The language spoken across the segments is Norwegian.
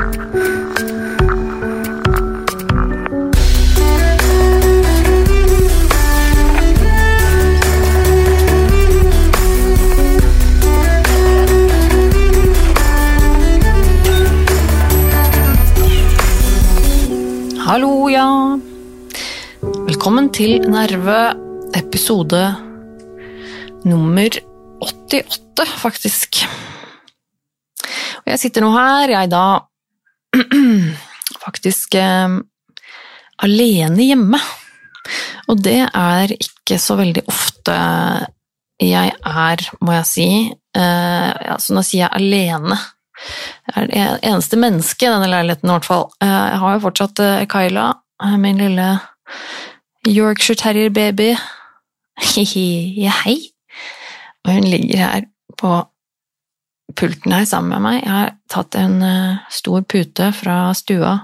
Hallo, ja. Velkommen til Nerve, episode nummer 88, faktisk. Og jeg sitter nå her, jeg da faktisk eh, alene hjemme. Og det er ikke så veldig ofte jeg er, må jeg si. Altså, nå sier jeg alene. Jeg er det eneste mennesket i denne leiligheten, i hvert fall. Eh, Jeg har jo fortsatt Kyla, min lille Yorkshire terrier-baby. Hei. Og hun ligger her på pulten her sammen med meg. Jeg har tatt en eh, stor pute fra stua,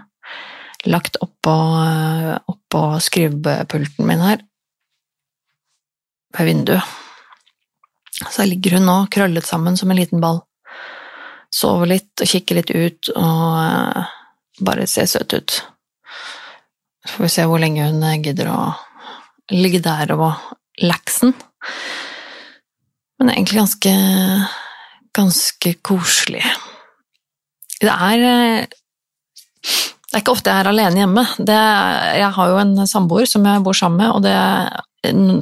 lagt oppå, eh, oppå skrivepulten min her, ved vinduet. Så ligger hun nå krøllet sammen som en liten ball Sover litt og kikker litt ut og eh, bare ser søt ut. Så får vi se hvor lenge hun gidder å ligge der og laksen. Men det er egentlig ganske, ganske koselig. Det er eh, Det er ikke ofte jeg er alene hjemme. Det, jeg har jo en samboer som jeg bor sammen med, og det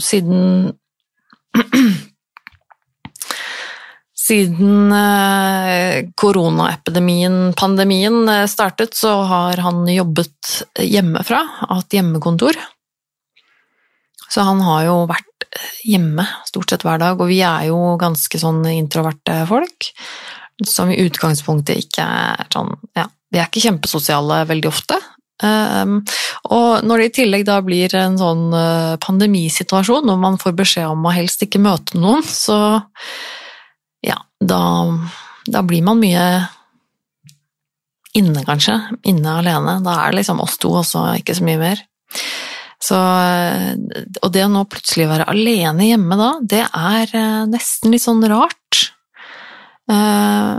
siden Siden eh, koronaepidemien, pandemien, eh, startet, så har han jobbet hjemmefra, hatt hjemmekontor. Så han har jo vært hjemme stort sett hver dag, og vi er jo ganske sånn introverte folk, som i utgangspunktet ikke er sånn Ja, vi er ikke kjempesosiale veldig ofte. Um, og når det i tillegg da blir en sånn uh, pandemisituasjon, og man får beskjed om å helst ikke møte noen, så ja, da, da blir man mye inne, kanskje. Inne alene. Da er det liksom oss to, og så ikke så mye mer. Så, og det å nå plutselig være alene hjemme da, det er eh, nesten litt sånn rart. Eh,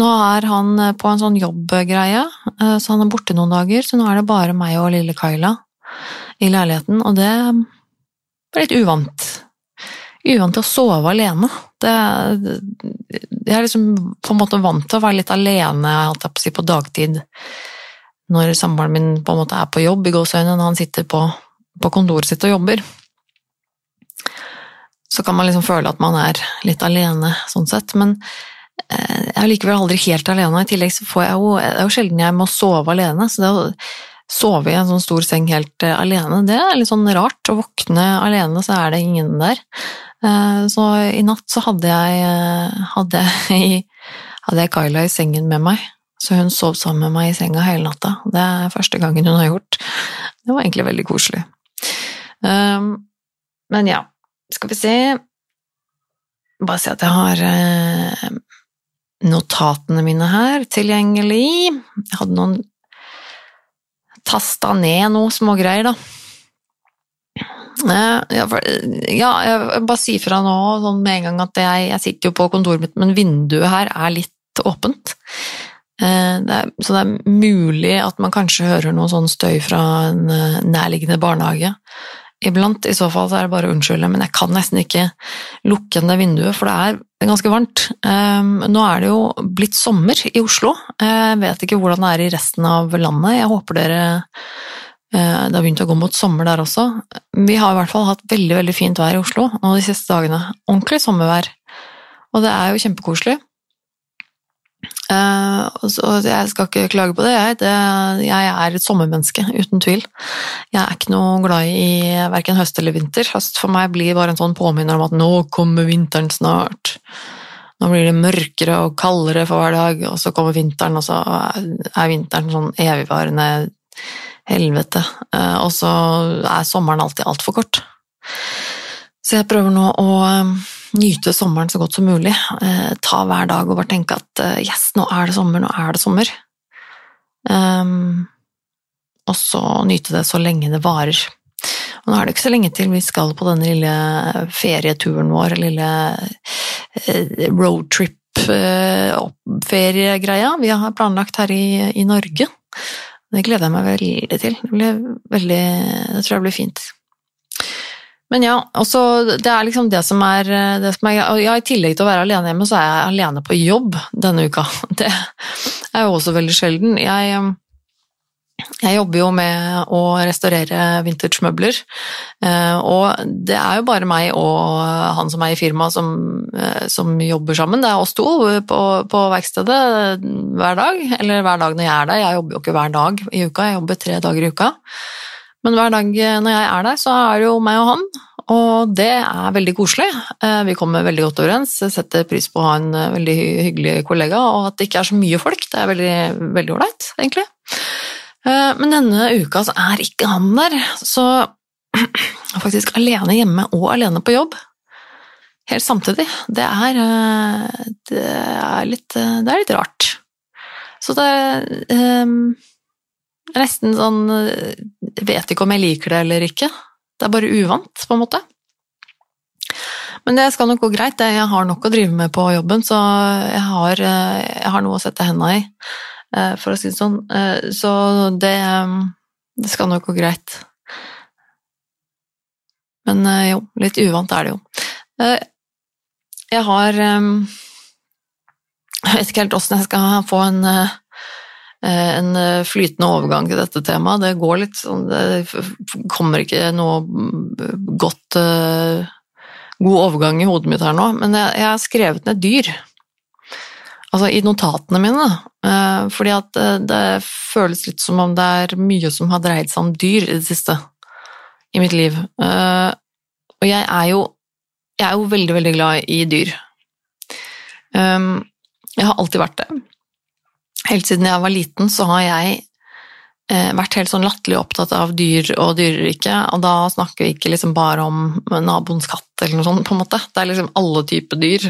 nå er han på en sånn jobbgreie, eh, så han er borte noen dager, så nå er det bare meg og lille Kyla i leiligheten, og det er litt uvant. Uvant til å sove alene. Det, jeg er liksom på en måte vant til å være litt alene på, dagtid når samboeren min på en måte er på jobb i gåseøynene, han sitter på, på kontoret sitt og jobber. Så kan man liksom føle at man er litt alene sånn sett, men eh, jeg er likevel aldri helt alene. I tillegg så får jeg jo, det er jo sjelden jeg må sove alene, så det å sove i en sånn stor seng helt eh, alene, det er litt sånn rart. Å våkne alene, så er det ingen der. Eh, Så i natt så hadde jeg, hadde jeg, hadde jeg Kyla i sengen med meg, så hun sov sammen med meg i senga hele natta. Det er første gangen hun har gjort. Det var egentlig veldig koselig. Um, Men ja, skal vi se Bare se at jeg har eh, notatene mine her tilgjengelig. Jeg hadde noen Tasta ned noe smågreier, da. Eh, Ja, jeg bare si fra nå sånn med en gang at jeg, jeg sitter jo på kontoret mitt, men vinduet her er litt åpent. Eh, Det er, så det er mulig at man kanskje hører noe sånn støy fra en nærliggende barnehage. Iblant, i så fall så er det bare å unnskylde, men jeg kan nesten ikke lukke det vinduet, for det er ganske varmt. Eh, Nå er det jo blitt sommer i Oslo. Jeg vet ikke hvordan det er i resten av landet. Jeg håper dere eh, det har begynt å gå mot sommer der også. Vi har i hvert fall hatt veldig veldig fint vær i Oslo nå de siste dagene. Ordentlig sommervær. Og det er jo kjempekoselig. Eh, og jeg skal ikke klage på det, jeg. Jeg er et sommermenneske, uten tvil. Jeg er ikke noe glad i verken høst eller vinter. Høst for meg blir bare en sånn påminner om at nå kommer vinteren snart. Nå blir det mørkere og kaldere for hver dag, og så kommer vinteren, og så er vinteren sånn evigvarende helvete. Eh, Og så er sommeren alltid altfor kort. Så jeg prøver nå å eh, nyte sommeren så godt som mulig. Eh, ta hver dag og bare tenke at eh, yes, nå er det sommer, nå er det sommer. Um, og så nyte det så lenge det varer. Og nå er det ikke så lenge til vi skal på denne lille ferieturen vår, lille eh, roadtrip feriegreia vi har planlagt her i, i Norge. Det gleder jeg meg veldig til. Det, blir veldig, det tror jeg blir fint. Men ja, også, det er liksom det som er, det som er ja, I tillegg til å være alene hjemme, så er jeg alene på jobb denne uka. Det er jo også veldig sjelden. Jeg, jeg jobber jo med å restaurere vintage-møbler, eh, og det er jo bare meg og han som er i firmaet som, eh, som jobber sammen. Det er oss to på, på, verkstedet hver dag, eller hver dag når jeg er der. Jeg jobber jo ikke hver dag i uka, jeg jobber tre dager i uka. Men hver dag når jeg er der, så er det jo meg og han, og det er veldig koselig. Eh, vi kommer veldig godt overens, setter pris på å ha en eh, veldig hyggelig kollega, og at det ikke er så mye folk. Det er veldig ålreit, egentlig. Eh, men denne uka så er ikke han der, så jeg er faktisk alene hjemme og alene på jobb. Helt samtidig. Det er, det er, litt, det er litt rart. Så det er nesten sånn Jeg vet ikke om jeg liker det eller ikke. Det er bare uvant, på en måte. Men det skal nok gå greit. Jeg har nok å drive med på jobben, så jeg har, eh, jeg har noe å sette hendene i, eh, for å si det sånn. Eh, så det, det skal nok gå greit. Men jo, litt uvant er det jo. Jeg har Jeg vet ikke helt åssen jeg skal få en Eh, en eh, flytende overgang til dette temaet. Det går litt sånn Det kommer ikke noe godt eh, god overgang i hodet mitt her nå, men jeg, jeg har skrevet ned dyr. Altså i notatene mine, fordi at det føles litt som om det er mye som har dreid seg om dyr i det siste i mitt liv. Og jeg er jo, jeg er jo veldig, veldig glad i dyr. Jeg har alltid vært det. Helt siden jeg var liten, så har jeg eh, vært helt sånn latterlig opptatt av dyr og dyreriket, og da snakker vi ikke liksom bare om naboens katt eller noe sånt, på en måte. Det er liksom alle typer dyr.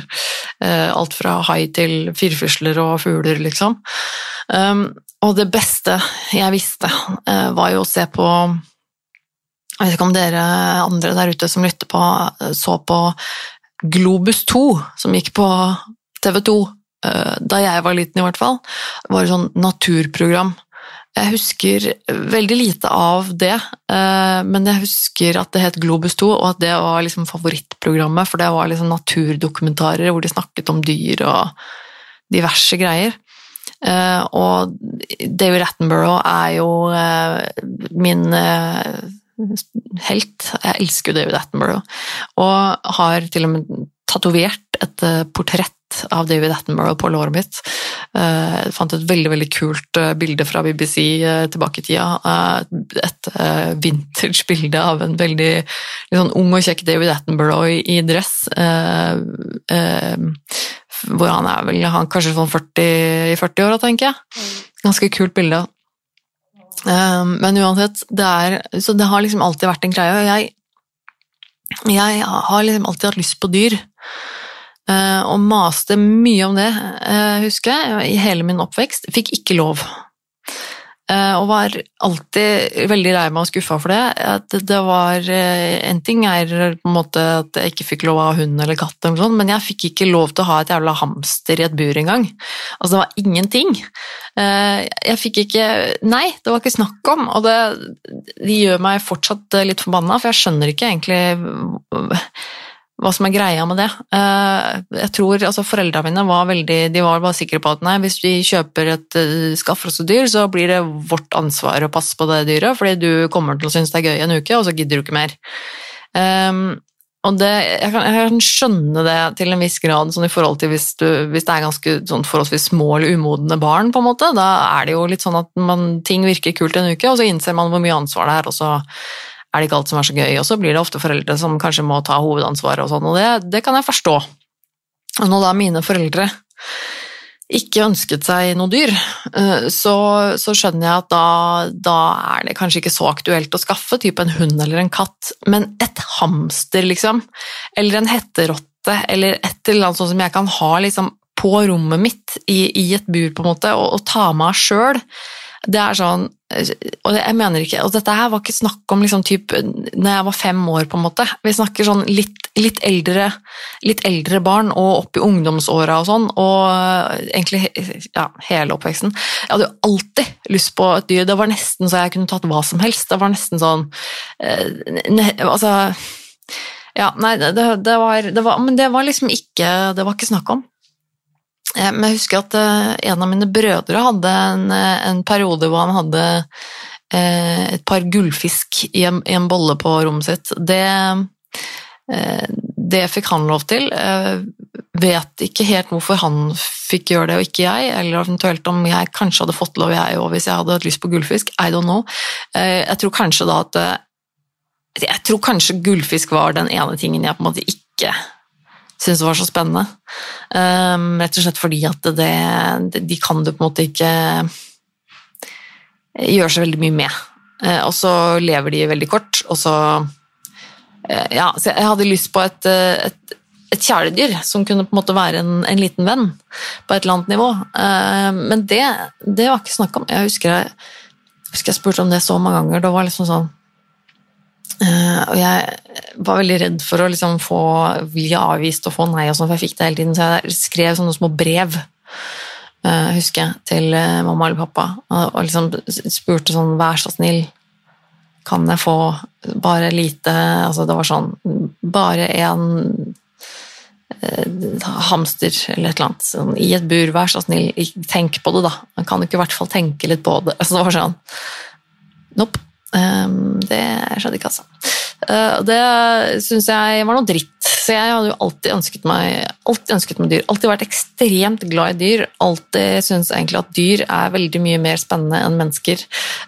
Eh, alt fra hai til firfisler og fugler, liksom. Um, og det beste jeg visste, eh, var jo å se på Jeg vet ikke om dere andre der ute som lytter på, så på Globus 2, som gikk på TV 2 Eh, da jeg var liten i hvert fall, var et sånn naturprogram. Jeg husker veldig lite av det, eh, men jeg husker at det het Globus 2, og at det var liksom favorittprogrammet, for det var liksom naturdokumentarer hvor de snakket om dyr og diverse greier. Eh, og David Attenborough er jo min helt. Jeg elsker David Attenborough, og har til og med tatovert et portrett av David Attenborough på låret mitt. Eh, jeg fant et veldig veldig kult eh, bilde fra BBC eh, tilbake i tida. Et vintage bilde av en veldig sånn ung og kjekk David Attenborough i dress. Hvor han er vel han kanskje sånn 40, i 40-åra, tenker jeg. Ganske kult bilde. Men uansett, det, er, så det har liksom alltid vært en greie. Jeg, jeg har liksom alltid hatt lyst på dyr. Eh, og maste mye om det, eh, husker jeg, i hele min oppvekst. Fikk ikke lov. Eh, og var alltid veldig lei meg og skuffa for det. At det var En ting er på en måte at jeg ikke fikk lov av hund eller katt, eller sånt, men jeg fikk ikke lov til å ha et jævla hamster i et bur engang. Altså, det var ingenting. Jeg fikk ikke Nei, det var ikke snakk om. Og det, det gjør meg fortsatt litt forbanna, for jeg skjønner ikke egentlig hva som er greia med det. Eh, jeg tror altså Foreldrene mine var veldig, de var bare sikre på at nei, hvis vi kjøper et uh, skaffer oss et dyr, så blir det vårt ansvar å passe på det dyret, fordi du kommer til å synes det er gøy en uke, og så gidder du ikke mer. Um, og det, jeg, kan, jeg, kan, skjønne det til en viss grad, sånn i forhold til hvis, du, hvis det er ganske sånn forholdsvis små eller umodne barn, på en måte. Da er det jo litt sånn at man, ting virker kult en uke, og så innser man hvor mye ansvar det er, og så er det ikke alt som er så gøy. Og så blir det ofte foreldre som kanskje må ta hovedansvaret og sånn, og det, det, kan jeg forstå. Og når da mine foreldre ikke ønsket seg noe dyr, eh, så, så skjønner jeg at da, da, er det kanskje ikke så aktuelt å skaffe type en hund eller en katt, men et hamster, liksom, eller en hetterotte, eller et eller annet sånt som jeg kan ha liksom, på rommet mitt i, i et bur, på en måte, og, og ta med sjøl, det er sånn og jeg mener ikke, og dette her var ikke snakk om liksom typ, når jeg var fem år, på en måte. Vi snakker sånn litt, litt, eldre, litt eldre barn og opp i ungdomsåra og sånn, og egentlig ja, hele oppveksten. Jeg hadde jo alltid lyst på et dyr. Det var nesten så jeg kunne tatt hva som helst. Det var nesten sånn ne, Altså Ja, nei, det, det, var, det, var, Men det var liksom ikke Det var ikke snakk om. Eh, men jeg husker at eh, en av mine brødre hadde en, eh, en periode hvor han hadde et par gullfisk i en, i en, bolle på rommet sitt. Det, det fikk han lov til. Vet ikke helt hvorfor han fikk gjøre det og ikke jeg, eller eventuelt om jeg kanskje hadde fått lov jeg òg hvis jeg hadde hatt lyst på gullfisk. I don't know. Jeg tror kanskje da at Jeg tror kanskje gullfisk var den ene tingen jeg på en måte ikke syntes var så spennende. Um, rett og slett fordi at det, de kan du på en måte ikke gjøre så veldig mye med. Uh, og så lever de veldig kort, og så uh, Ja, så jeg hadde lyst på et, et, et kjæledyr som kunne på en måte være en, en, liten venn på et eller annet nivå. Uh, men det, det, var ikke snakk om. Jeg husker jeg, jeg husker jeg spurte om det så mange ganger. Det var liksom sånn og jeg var veldig redd for å liksom få bli avvist og få nei, og sånn, for jeg fikk det hele tiden, så jeg skrev sånne små brev uh, husker jeg, til uh, mamma eller pappa og, og, liksom spurte sånn Vær så snill, kan jeg få bare lite altså Det var sånn Bare en hamster eller et eller annet sånn, i et bur, vær så snill, tenk på det, da. Man kan ikke i hvert fall tenke litt på det. Altså, det var sånn Nope. Um, det skjedde ikke, altså. Uh, det syns jeg var noe dritt. Så jeg hadde jo alltid ønsket meg, alltid ønsket meg dyr. Alltid vært ekstremt glad i dyr. Alltid syns egentlig at dyr er veldig mye mer spennende enn mennesker.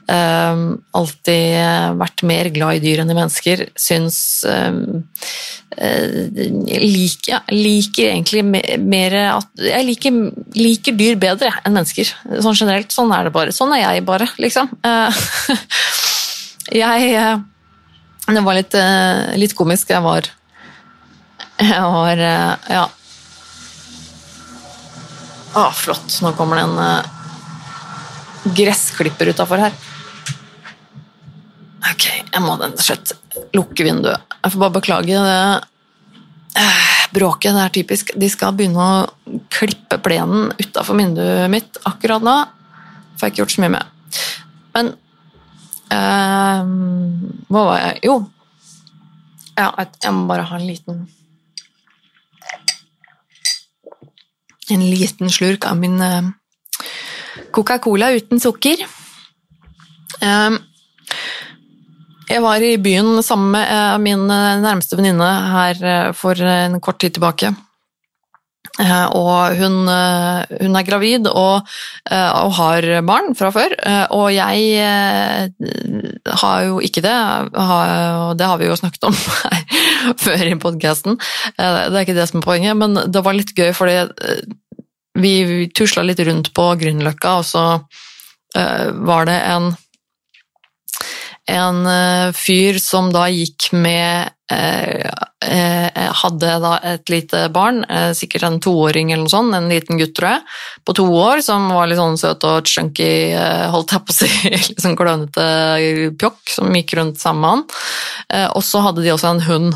Um, alltid vært mer glad i dyr enn i mennesker. Syns um, uh, lik, ja, liker egentlig mer at Jeg liker, liker, dyr bedre enn mennesker. Sånn generelt. Sånn er det bare. Sånn er jeg bare, liksom. Jeg eh, Det var litt, eh, litt komisk. Jeg var Jeg var eh, Ja. Å, flott. Nå kommer det en gressklipper utafor her. Ok, jeg må rett og slett lukke vinduet. Jeg får bare beklage det bråket. Det er typisk. De skal begynne å klippe plenen utafor vinduet mitt akkurat nå. Får jeg ikke gjort så mye med. Men Uh, hva var jeg Jo, ja, jeg må bare ha en liten En liten slurk av min uh, Coca-Cola uten sukker. Uh, jeg var i byen sammen med eh, min nærmeste venninne her for en kort tid tilbake. Eh, og hun, eh, hun, er gravid og, eh, og, har barn fra før. Og jeg har jo ikke det, og det har vi jo snakket om før i podkasten. Det er ikke det som er poenget, men det var litt gøy fordi vi tusla litt rundt på Grünerløkka, og så var det en en fyr som da gikk med hadde da et lite barn, eh, sikkert en toåring eller noe sånt, en liten gutt, tror jeg, på to år, som var litt sånn søt og chunky, eh, holdt jeg på å si, litt sånn klønete pjokk, som gikk rundt sammen med han. Og så hadde de også en hund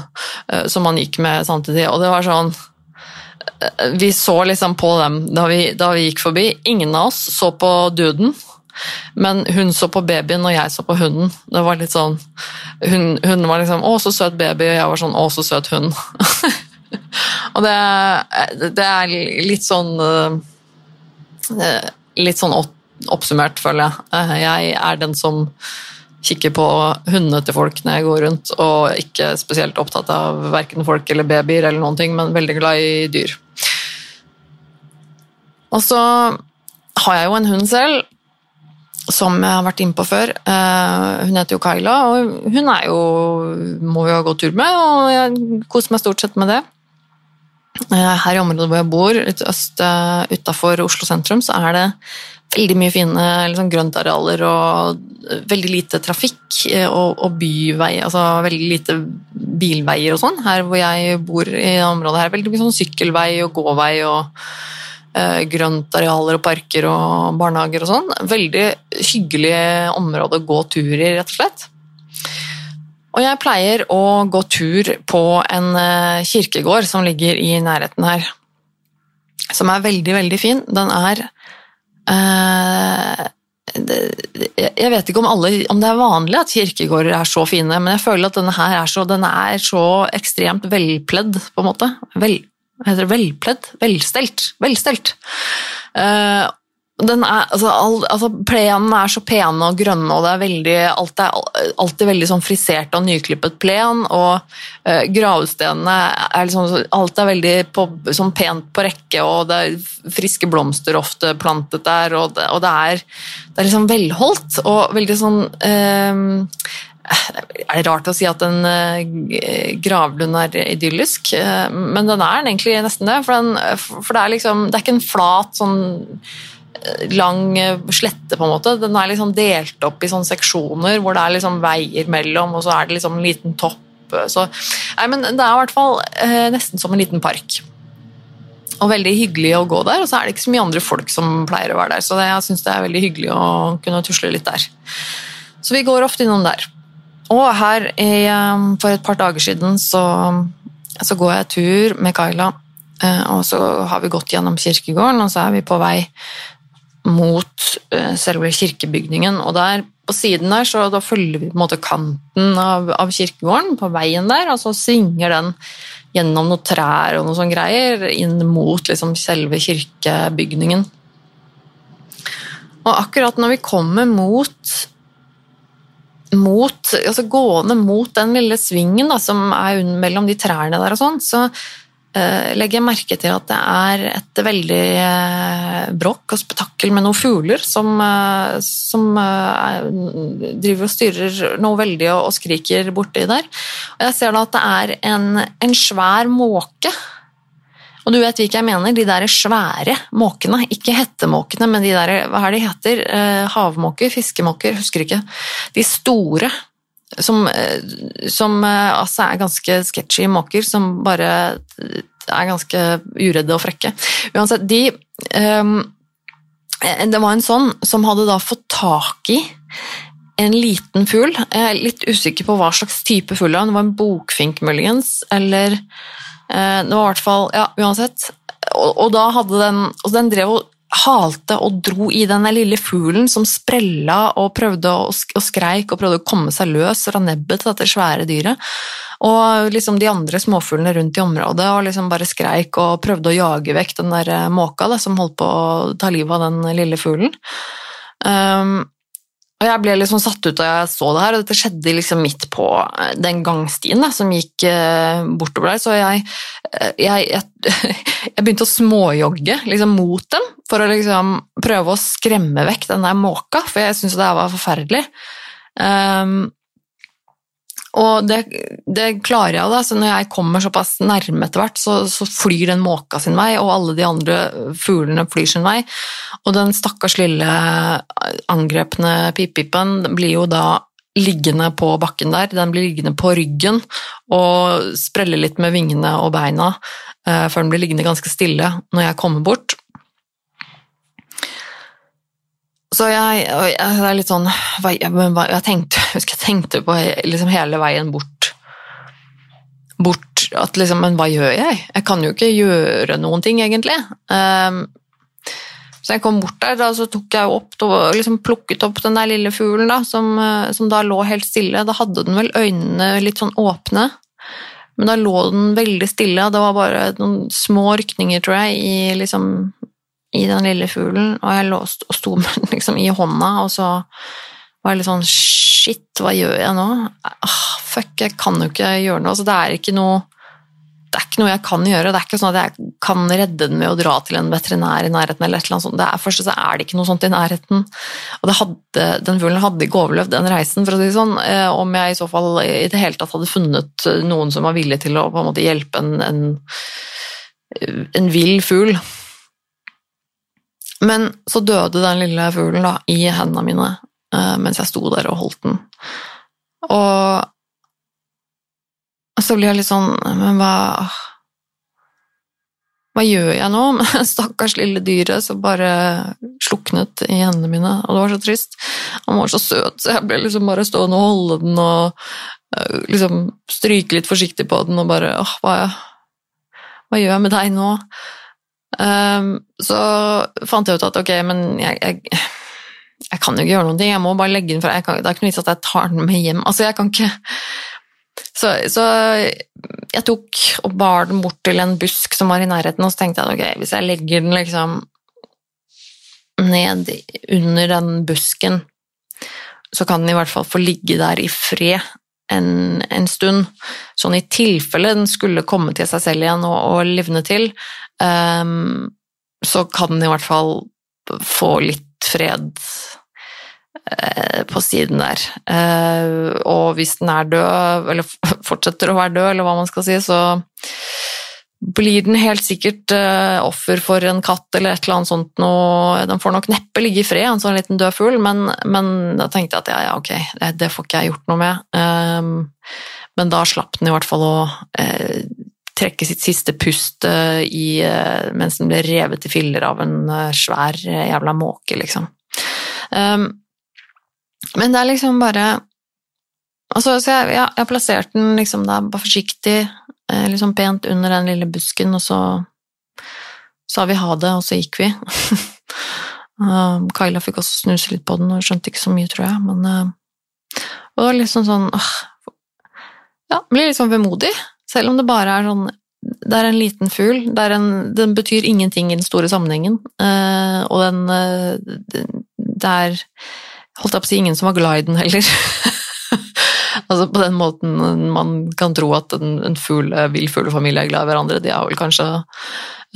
som han gikk med samtidig, og det var sånn vi så liksom på dem da vi, da vi gikk forbi. Ingen av oss så på duden. Men hun så på babyen, og jeg så på hunden. Det var litt sånn Hun, hun var liksom 'Å, så søt baby', og jeg var sånn 'Å, så søt hund'. og det, det, er litt sånn eh, Litt sånn oppsummert, føler jeg. Eh, jeg er den som kikker på hundene til folk når jeg går rundt, og ikke spesielt opptatt av verken folk eller babyer, eller noen ting, men veldig glad i dyr. Og så har jeg jo en hund selv, som jeg har vært inne på før. Eh, hun heter jo Kyla, og hun er jo må vi ha gått tur med, og jeg koser meg stort sett med det. Eh, her i området hvor jeg bor, litt øst uh, utafor Oslo sentrum, så er det veldig mye fine liksom, grøntarealer og veldig lite trafikk og, og byvei, altså veldig lite bilveier og sånn. Her hvor jeg bor i området her, veldig mye sånn sykkelvei og gåvei og eh, grøntarealer og parker og barnehager og sånn. Veldig hyggelig område å gå tur i, rett og slett. Og jeg pleier å gå tur på en eh, kirkegård som ligger i nærheten her. Som er veldig, veldig fin. Den er eh, jeg vet ikke om, alle, om, det er vanlig at kirkegårder er så fine, men jeg føler at denne her er så, den er så ekstremt velpledd, på en måte. Vel, velpledd? Velstelt. Velstelt. Uh, er, altså, all, altså, plenen er så pene og grønne, og det er veldig, alt er alltid veldig sånn frisert og nyklippet plen. Og uh, gravstenene er liksom, Alt er veldig på, sånn pent på rekke, og det er friske blomster ofte plantet der. Og det, og det, er, det er, liksom velholdt og veldig sånn uh, er det rart å si at en uh, gravlund er idyllisk, uh, men den er egentlig nesten det. For, den, for det, er liksom, det er ikke en flat sånn lang eh, slette, på en måte. Den er liksom delt opp i sånne seksjoner hvor det er liksom veier mellom, og så er det liksom en liten topp. Så, nei, men det er i hvert fall eh, nesten som en liten park. Og veldig hyggelig å gå der, og så er det ikke så mye andre folk som pleier å være der, så det, jeg syns det er veldig hyggelig å kunne tusle litt der. Så vi går ofte innom der. Og her i, eh, for et par dager siden så, så går jeg tur med Kaila, eh, og så har vi gått gjennom kirkegården, og så er vi på vei mot eh, selve kirkebygningen. Og der på siden der så da følger vi på en måte kanten av, av kirkegården på veien der, og så svinger den gjennom noen trær og noe sånne greier inn mot liksom selve kirkebygningen. Og akkurat når vi kommer mot mot, altså gående mot den lille svingen da, som er mellom de trærne der, og sånn, så Eh, legger jeg merke til at det er et veldig eh, bråk og spetakkel med noen fugler som, eh, som driver og styrer noe veldig og skriker borti der. Og jeg ser da at det er en, en svær måke. Og du vet hvilke jeg mener, de der svære måkene. Ikke hettemåkene, men de der, hva er de heter? Havmåker? Fiskemåker? Husker ikke. De store som, eh, som eh, altså er ganske sketchy måker, som bare er ganske uredde og frekke. Uansett, de um, Det var en sånn som hadde da fått tak i en liten fugl. Jeg er litt usikker på hva slags type fugl det var. Det var en bokfink, muligens, eller Det var i hvert fall Ja, uansett. Og, og da hadde den Og den drev og halte og dro i den lille fuglen som sprella og prøvde å, skreik og prøvde å komme seg løs fra nebbet til dette svære dyret. Og liksom de andre småfuglene rundt i området og liksom bare skreik og prøvde å jage vekk den der eh, måka da, som holdt på å ta livet av den lille fuglen. Um, og Jeg ble liksom satt ut da jeg så det her, og dette skjedde liksom midt på eh, den gangstien da, som gikk eh, bortover der. Så jeg, eh, jeg, jeg, jeg begynte å småjogge liksom, mot dem for å liksom prøve å skremme vekk den der måka, for jeg syntes det var forferdelig. Um, og det, det, klarer jeg, da. Så når jeg kommer såpass nærme etter hvert, så, så, flyr den måka sin vei, og alle de andre fuglene flyr sin vei. Og den stakkars lille angrepne pipipen blir jo da liggende på bakken der. Den blir liggende på ryggen og spreller litt med vingene og beina uh, før den blir liggende ganske stille når jeg kommer bort. Så jeg, jeg, det er litt sånn Jeg tenkte, jeg tenkte på liksom hele veien bort Bort at liksom Men hva gjør jeg? Jeg kan jo ikke gjøre noen ting, egentlig. Um, så jeg kom bort der, da, så tok jeg opp og liksom plukket opp den der lille fuglen da, som, eh, som, da lå helt stille. Da hadde den vel øynene litt sånn åpne, men da lå den veldig stille. Det var bare noen små rykninger, tror jeg, i liksom i den lille fuglen, og jeg låste og sto med liksom i hånda, og så var jeg litt sånn Shit, hva gjør jeg nå? Ah, fuck, jeg kan jo ikke gjøre noe. Altså, det er ikke noe det er ikke noe jeg kan gjøre. Det er ikke sånn at jeg kan redde den med å dra til en veterinær i nærheten. eller et eller annet sånt. Det er, først så er det ikke noe sånt i nærheten. Og hadde, Den fuglen hadde ikke overlevd den reisen, for å si det sånn, eh, om jeg i så fall i det hele tatt hadde funnet noen som var villig til å på en måte hjelpe en, en, en vill fugl. Men så døde den lille fuglen da, i hendene mine uh, mens jeg sto der og holdt den. Og så blir jeg litt sånn Men hva hva gjør jeg nå med stakkars lille dyret som bare sluknet i hendene mine? Og det var så trist. Han var så søt, så jeg ble liksom bare stående og holde den og uh, liksom stryke litt forsiktig på den og bare åh, hva, hva, gjør jeg med deg nå? Um, så fant jeg ut at ok, men jeg, jeg, jeg, kan jo ikke gjøre noen ting, jeg må bare legge den fra Det er ikke noe vits at jeg tar den med hjem. Altså, jeg kan ikke så, så, jeg tok og bar den bort til en busk som var i nærheten, og så tenkte jeg ok, hvis jeg legger den liksom ned under den busken, så kan den i hvert fall få ligge der i fred en, en stund. Sånn i tilfelle den skulle komme til seg selv igjen og, og livne til, um, så kan den i hvert fall få litt fred uh, på siden der. Uh, og hvis den er død, eller fortsetter å være død, eller hva man skal si, så blir den helt sikkert eh, offer for en katt eller et eller annet sånt noe. Den får nok neppe ligge i fred, en sånn liten død fugl, men, men, da tenkte jeg at ja, ja, ok, det, det, får ikke jeg gjort noe med. Um, men da slapp den i hvert fall å uh, trekke sitt siste pust uh, i, mens den ble revet i filler av en svær jævla måke, liksom. Um, men det er liksom bare altså, Så jeg, jeg, jeg plasserte den liksom da bare forsiktig, eh, liksom pent under den lille busken, og så sa vi ha det, og så gikk vi. Kyla fikk også snuse litt på den og skjønte ikke så mye, tror jeg, men uh, Og det var liksom sånn åh, Ja, blir litt sånn vemodig, selv om det bare er sånn det er en liten fugl. Den betyr ingenting i den store sammenhengen. Uh, og den uh, Det er holdt jeg på å si, ingen som var glad i den heller. altså På den måten man kan tro at en, en fugl, fuglefamilie er glad i hverandre. De har vel kanskje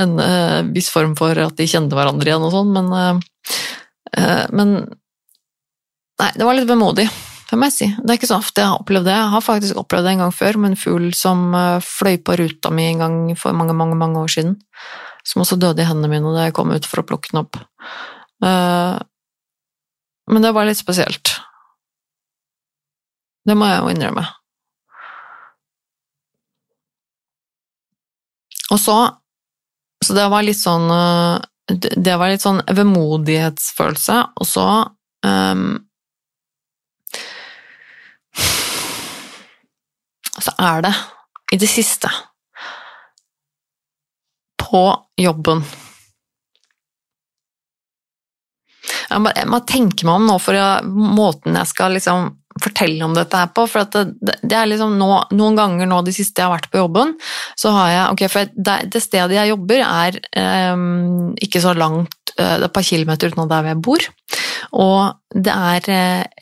en uh, viss form for at de kjente hverandre igjen og sånn, men, uh, uh, men Nei, det var litt vemodig, det må jeg si. Det er ikke så ofte jeg har opplevd det. Jeg har faktisk opplevd det en gang før med en fugl som fløy på ruta mi en gang for mange, mange, mange år siden. Som også døde i hendene mine da jeg kom ut for å plukke den opp. Men det var litt spesielt. Det må jeg jo innrømme. Og så Så det var litt sånn eh, Det var litt sånn vemodighetsfølelse, og så um, Så er det, i det siste, på jobben Jeg må, jeg må tenke meg om nå for jeg, måten jeg skal liksom fortelle om dette her på. For det, det, er liksom nå, noen ganger nå de siste jeg har vært på jobben, så har jeg Ok, for det, det stedet jeg jobber er um, ikke så langt, uh, det er et par kilometer utenom der jeg bor. Og det er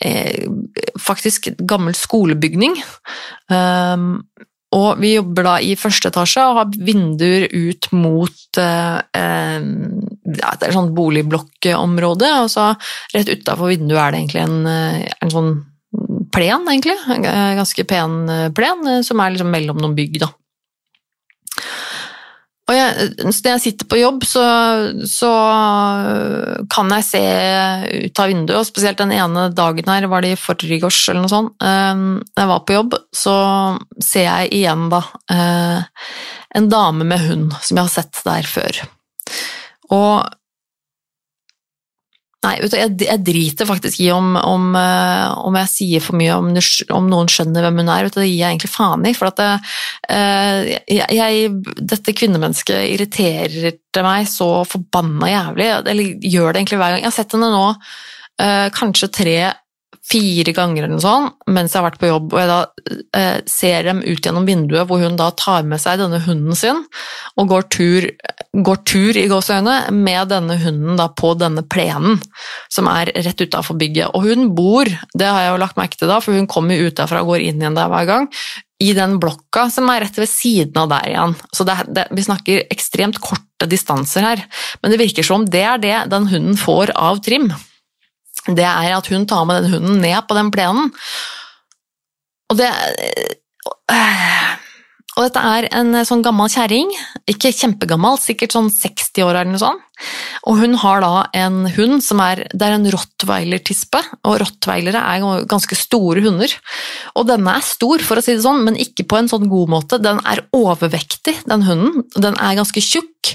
uh, faktisk gammel skolebygning. Um, og vi jobber da i første etasje og har vinduer ut mot eh, ja, det er sånn boligblokkområde, og så rett utafor vinduet er det egentlig en, eh, en, sånn plen, egentlig. En ganske pen eh, plen eh, som er liksom mellom noen bygg, da. Og jeg, når jeg sitter på jobb, så, så, kan jeg se ut av vinduet, og spesielt den ene dagen her, var det i forgårs eller noe sånt, da jeg var på jobb, så ser jeg igjen da eh, en dame med hund som jeg har sett der før. Og Nei, vet du, jeg, jeg, driter faktisk i om, om, eh, om, jeg sier for mye om, om, noen skjønner hvem hun er. Vet du, det gir jeg egentlig faen i. For at det, uh, jeg, jeg, dette kvinnemennesket irriterer meg så forbanna jævlig. Eller gjør det egentlig hver gang. Jeg har sett henne nå kanskje tre fire ganger eller noe sånt, mens jeg har vært på jobb, og jeg da eh, ser dem ut gjennom vinduet, hvor hun da tar med seg denne hunden sin og går tur, går tur i gåseøyne med denne hunden da på denne plenen som er rett utafor bygget. Og hun bor, det har jeg jo lagt merke til da, for hun kommer ut derfra og går inn igjen der hver gang, i den blokka som er rett ved siden av der igjen. Så det, det, vi snakker ekstremt korte distanser her, men det virker som det er det den hunden får av trim det er at hun tar med den hunden ned på den plenen. Og det Og dette er en eh, sånn gammel kjerring, ikke kjempegammel, sikkert sånn 60 år eller noe sånt. Og hun har da en hund som er Det er en rottweiler-tispe, og rottweilere er ganske store hunder. Og denne er stor, for å si det sånn, men ikke på en sånn god måte. Den er overvektig, den hunden. Den er ganske tjukk.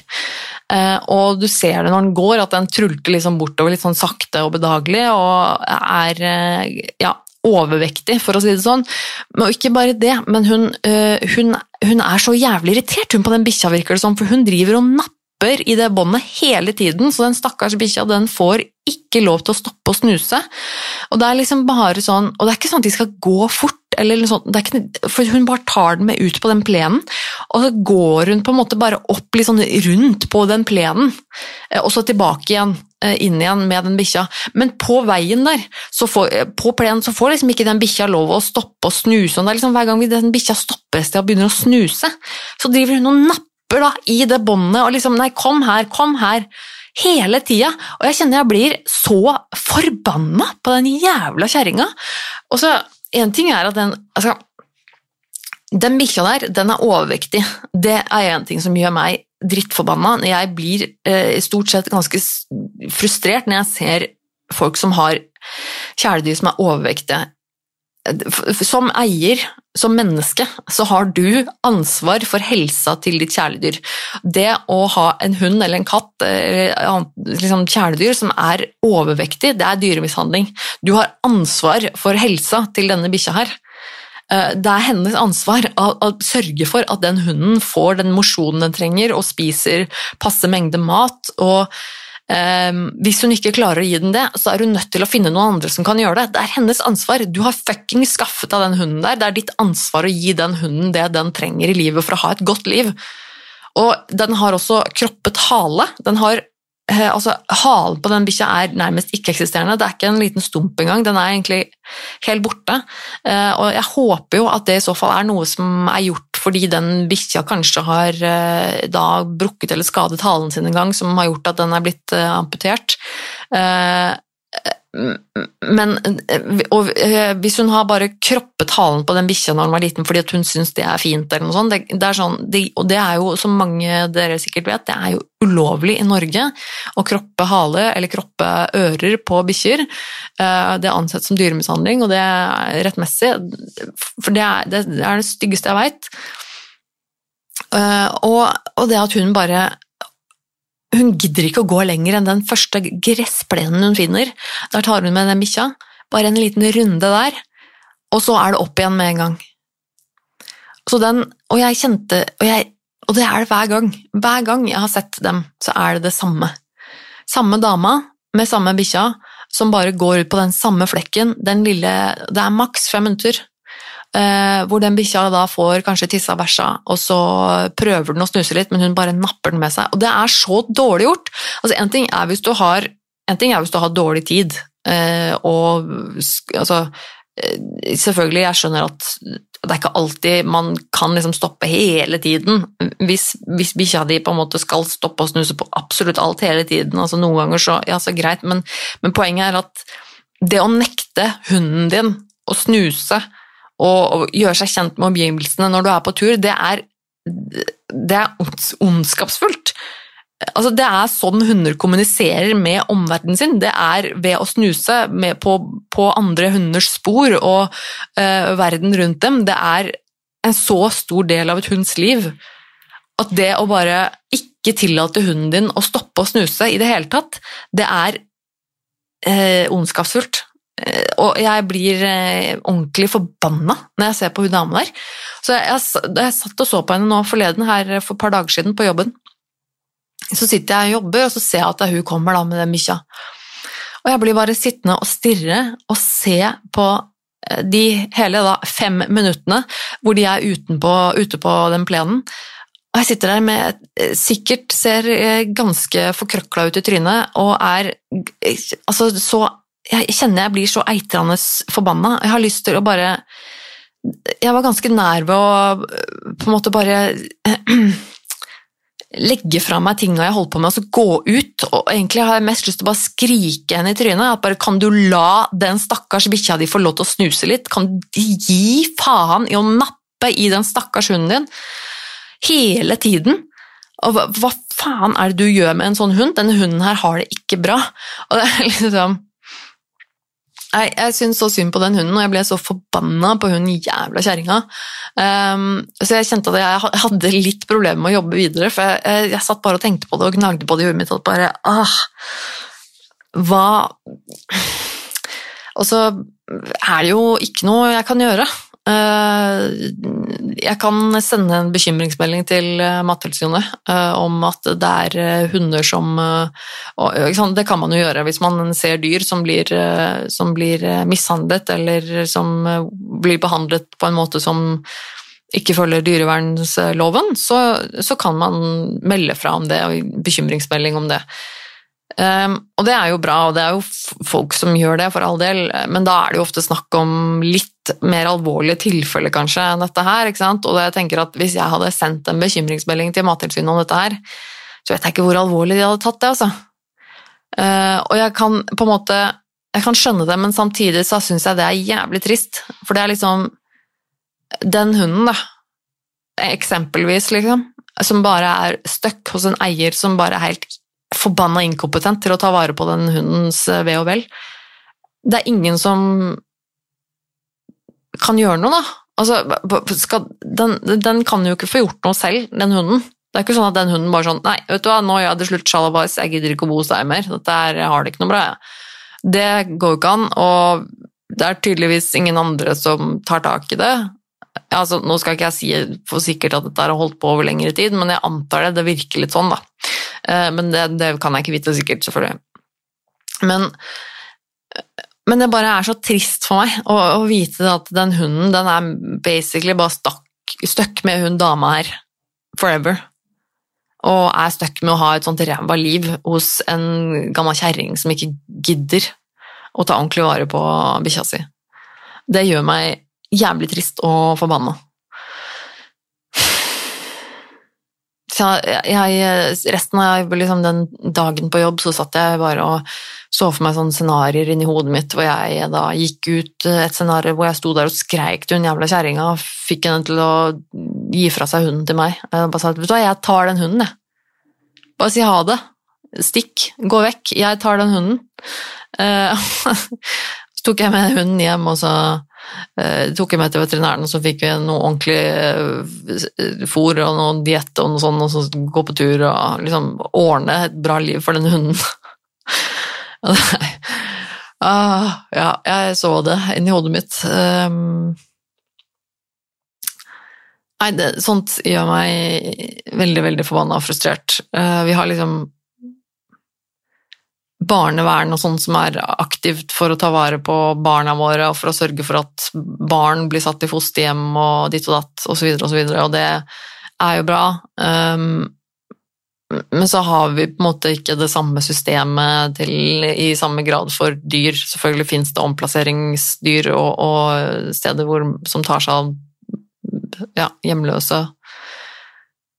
Eh, og du ser det når den går, at den trulter liksom bortover litt sånn sakte og bedagelig, og er eh, ja, overvektig, for å si det sånn. Men ikke bare det, men hun, eh, hun, hun er så jævlig irritert hun på den bikkja, virker det som, for hun driver og napper i det båndet hele tiden, så den stakkars bikkja den får ikke lov til å stoppe å snuse. Og det er liksom bare sånn, og det er ikke sånn at de skal gå fort, eller sånt, ikke, for hun bare tar den med ut på den plenen, og så går hun på en måte bare opp litt sånn rundt på den plenen, eh, og så tilbake igjen, eh, inn igjen med den bikkja. Men på veien der, får, eh, på plenen, så får liksom ikke den bikkja lov å stoppe og snuse. og liksom Hver gang den bikkja stopper et sted og begynner å snuse, så driver hun og napper da, i det båndet og liksom Nei, kom her, kom her hele tida. Og jeg kjenner jeg blir så forbanna på den jævla kjerringa. Og så en ting er at den altså, Den bikkja der, den er overvektig. Det er en ting som gjør meg drittforbanna. Jeg blir eh, stort sett ganske frustrert når jeg ser folk som har kjæledyr som er overvektige. Som eier, som menneske, så har du ansvar for helsa til ditt kjæledyr. Det å ha en hund eller en katt eller liksom kjæledyr som er overvektig, det er dyremishandling. Du har ansvar for helsa til denne bikkja her. Eh, det er hennes ansvar å, sørge for at den hunden får den mosjonen den trenger og spiser passe mengde mat. og hvis hun ikke klarer å gi den det, så er hun nødt til å finne noen andre som kan gjøre det. Det er hennes ansvar. Du har fucking skaffet av den hunden der. Det er ditt ansvar å gi den hunden det den trenger i livet for å ha et godt liv. Og den har også kroppet hale. Den har altså, Halen på den bikkja er nærmest ikke-eksisterende. Det er ikke en liten stump engang. Den er egentlig helt borte. Eh, og jeg håper jo at det i så fall er noe som er gjort fordi den bikkja kanskje har eh, da brukket eller skadet halen sin en gang, som har gjort at den er blitt amputert. Men og hvis hun har bare kroppet halen på den bikkja når hun var liten fordi hun syns det er fint, eller noe sånt, det, det er sånn, det, og det er jo, som mange dere sikkert vet, det er jo ulovlig i Norge å kroppe hale eller kroppe ører på bikkjer. Eh, det er ansett som dyremishandling, og det er rettmessig, for det er det, er det styggeste jeg veit. Eh, og, og det at hun bare hun gidder ikke å gå lenger enn den første gressplenen hun finner. Der tar hun med den bikkja. Bare en liten runde der, og så er det opp igjen med en gang. Den, og jeg kjente og, jeg, og det er det hver gang. Hver gang jeg har sett dem, så er det det samme. Samme dama med samme bikkja som bare går ut på den samme flekken. Den lille Det er maks fem minutter. Eh, hvor den bikkja da får kanskje tissa bæsja, og så prøver den å snuse litt, men hun bare napper den med seg. Og det er så dårlig gjort! Altså, en ting er hvis du har, hvis du har dårlig tid, eh, og altså eh, Selvfølgelig, jeg skjønner at det er ikke alltid man kan liksom stoppe hele tiden. Hvis, hvis bikkja di på en måte skal stoppe å snuse på absolutt alt hele tiden, altså noen ganger så ja, så greit, men, men poenget er at det å nekte hunden din å snuse og, gjøre seg kjent med omgivelsene når du er på tur, det er, det er ondskapsfullt. Altså, det er sånn hunder kommuniserer med omverdenen sin. Det er ved å snuse på, på, andre hunders spor og uh, verden rundt dem. Det er en så stor del av et hunds liv at det å bare ikke tillate hunden din å stoppe å snuse i det hele tatt, det er uh, ondskapsfullt. Eh, og jeg blir eh, ordentlig forbanna når jeg ser på hun dama der. Så jeg, jeg, jeg, satt og så på henne nå forleden her for et par dager siden på jobben. Så sitter jeg og jobber, og så ser jeg at hun kommer da med den bikkja. Og jeg blir bare sittende og stirre og se på eh, de hele da, fem minuttene hvor de er utenpå, ute på den plenen. Og jeg sitter der med Sikkert ser ganske forkrøkla ut i trynet og er altså så jeg kjenner jeg blir så eitrende forbanna. Jeg har lyst til å bare Jeg var ganske nær ved å på en måte bare legge fra meg tinga jeg holdt på med, og så gå ut. Og egentlig har jeg mest lyst til å bare skrike henne i trynet. at bare Kan du la den stakkars bikkja di få lov til å snuse litt? Kan du gi faen i å nappe i den stakkars hunden din hele tiden. Og hva, hva faen er det du gjør med en sånn hund? Denne hunden her har det ikke bra. Og det er liksom jeg, jeg syns så synd på den hunden, og jeg ble så forbanna på hun jævla kjerringa. Um, så jeg kjente at jeg hadde litt problemer med å jobbe videre, for jeg, jeg, jeg, satt bare og tenkte på det og gnagde på det i hodet mitt. Og bare ah, Hva Og så er det jo ikke noe jeg kan gjøre. Uh, jeg kan sende en bekymringsmelding til eh, Mattilsynet uh, om at det er hunder som Det kan man jo gjøre hvis man ser dyr som blir, som blir mishandlet, eller som blir behandlet på en måte som ikke følger dyrevernloven, så, så kan man melde fra om det, og bekymringsmelding om det. Um, og det er jo bra, og det er jo folk som gjør det, for all del, men da er det jo ofte snakk om litt mer alvorlige tilfeller kanskje enn dette her. ikke sant? Og jeg tenker at hvis jeg hadde sendt en bekymringsmelding til Mattilsynet om dette her, så vet jeg ikke hvor alvorlig de hadde tatt det, altså. Uh, og jeg kan på en måte Jeg kan skjønne det, men samtidig så syns jeg det er jævlig trist, for det er liksom Den hunden, da, eksempelvis, liksom, som bare er stuck hos en eier som bare er helt forbanna inkompetent til å ta vare på den hundens eh, ve og vel. Det er ingen som kan gjøre noe, da. Altså, skal, den, den, kan jo ikke få gjort noe selv, den hunden. Det er ikke sånn at den hunden bare sånn Nei, vet du hva, nå gjør jeg det slutt, sjalabais, jeg gidder ikke å bo hos deg mer. Dette er, jeg har det ikke noe bra, jeg. Det går jo ikke an, og det er tydeligvis ingen andre som tar tak i det. Altså, nå skal ikke jeg si for sikkert at dette har holdt på over lengre tid, men jeg antar det. Det virker litt sånn, da. Eh, men det, det, kan jeg ikke vite sikkert, selvfølgelig. Men, men, det bare er så trist for meg å, å vite at den hunden den er basically bare stuck med hun dama her forever. Og er stuck med å ha et sånt ræva liv hos en gammel kjerring som ikke gidder å ta ordentlig vare på bikkja si. Det gjør meg jævlig trist og forbanna. Så jeg, resten av liksom, den dagen på jobb så satt jeg bare og så for meg sånne scenarioer inni hodet mitt hvor jeg da gikk ut et scenario hvor jeg sto der og skreik til hun jævla kjerringa og fikk henne til å gi fra seg hunden til meg. Jeg bare sa vet du hva, jeg tar den hunden, jeg. Bare si ha det. Stikk. Gå vekk. Jeg tar den hunden. Eh, så tok jeg med hunden hjem, og så eh, tok jeg med til veterinæren, og så fikk vi noe ordentlig eh, fôr og noe diett og noe sånt, og så gå på tur og liksom ordne et bra liv for den hunden. ah, ja, jeg så det inni hodet mitt. Um, nei, det, sånt gjør meg veldig, veldig forbanna og frustrert. Uh, vi har liksom barnevern og sånn som er aktivt for å ta vare på barna våre og for å sørge for at barn blir satt i fosterhjem og ditt og datt osv., og, så videre, og, det er jo bra. Um, men så har vi på en måte ikke det samme systemet til, i samme grad for dyr. Selvfølgelig finnes det omplasseringsdyr og, og steder hvor, som tar seg av ja, hjemløse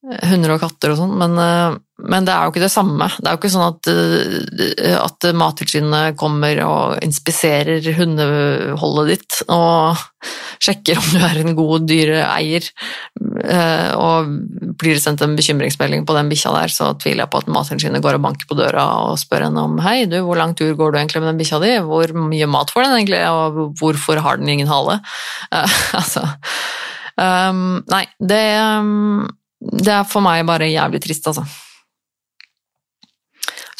hunder og katter og sånn, men, eh, men, det er jo ikke det samme. Det er jo ikke sånn at, eh, at Mattilsynet kommer og inspiserer hundeholdet ditt og sjekker om du er en god dyreeier. Eh, og blir det sendt en bekymringsmelding på den bikkja der, så tviler jeg på at Mattilsynet går og banker på døra og spør henne om hei, du, hvor lang tur går du egentlig med den bikkja di, hvor mye mat får den egentlig, og hvorfor har den ingen hale? altså um, Nei, det um, det er for meg bare jævlig trist, altså.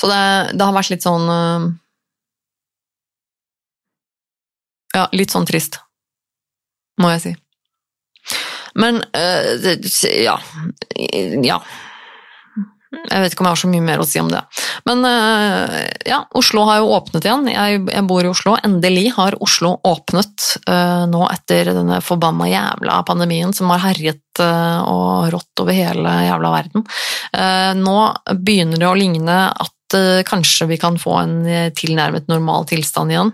Så det, det har vært litt sånn eh, Ja, litt sånn trist, må jeg si. Men uh, ja. Ja. Jeg vet ikke om jeg har så mye mer å si om det. Men uh, ja, Oslo har jo åpnet igjen. Jeg, jeg, bor i Oslo. Endelig har Oslo åpnet uh, nå etter denne forbanna jævla pandemien som har herjet uh, og rått over hele jævla verden. nå begynner det å ligne at kanskje vi kan få en tilnærmet normal tilstand igjen.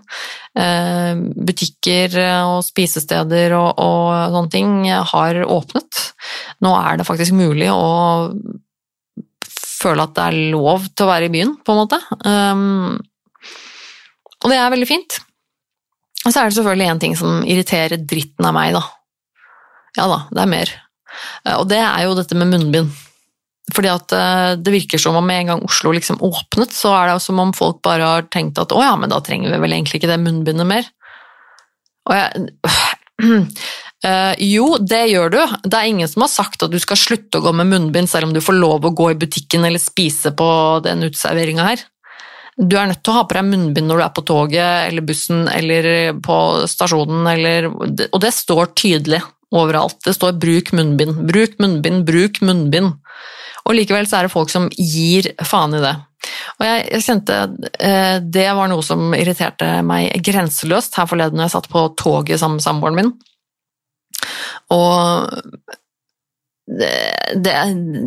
Butikker og spisesteder og, og sånne ting har åpnet. Nå er det faktisk mulig å føle at det er lov til å være i byen, på en måte. Og det er veldig fint. Og så er det selvfølgelig én ting som irriterer dritten av meg, da. Ja da, det er mer. Eh, Og det er jo dette med munnbind. Fordi at eh, det virker som om med en gang Oslo liksom åpnet, så er det som om folk bare har tenkt at å ja, men da trenger vi vel egentlig ikke det munnbindet mer. Og jeg Eh, jo, det gjør du. Det er ingen som har sagt at du skal slutte å gå med munnbind selv om du får lov å gå i butikken eller spise på den uteserveringa her. Du er nødt til å ha på deg munnbind når du er på toget eller bussen eller på stasjonen, eller, og det står tydelig overalt. Det står 'bruk munnbind', 'bruk munnbind', 'bruk munnbind'. Og likevel så er det folk som gir faen i det. Og jeg, jeg kjente eh, Det var noe som irriterte meg grenseløst her forleden når jeg satt på toget sammen med samboeren min. Og det, det,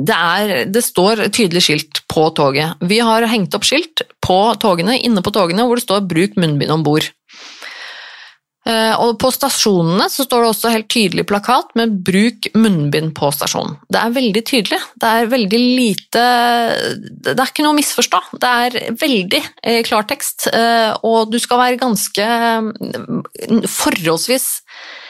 det, er, det står tydelig skilt på toget. Vi har hengt opp skilt på togene, inne på togene hvor det står 'bruk munnbind om bord'. Eh, Og på stasjonene så står det også helt tydelig plakat med 'bruk munnbind på stasjonen'. Det er veldig tydelig. Det er veldig lite Det er ikke noe å misforstå. Det er veldig eh, klartekst, eh, og du skal være ganske mm, forholdsvis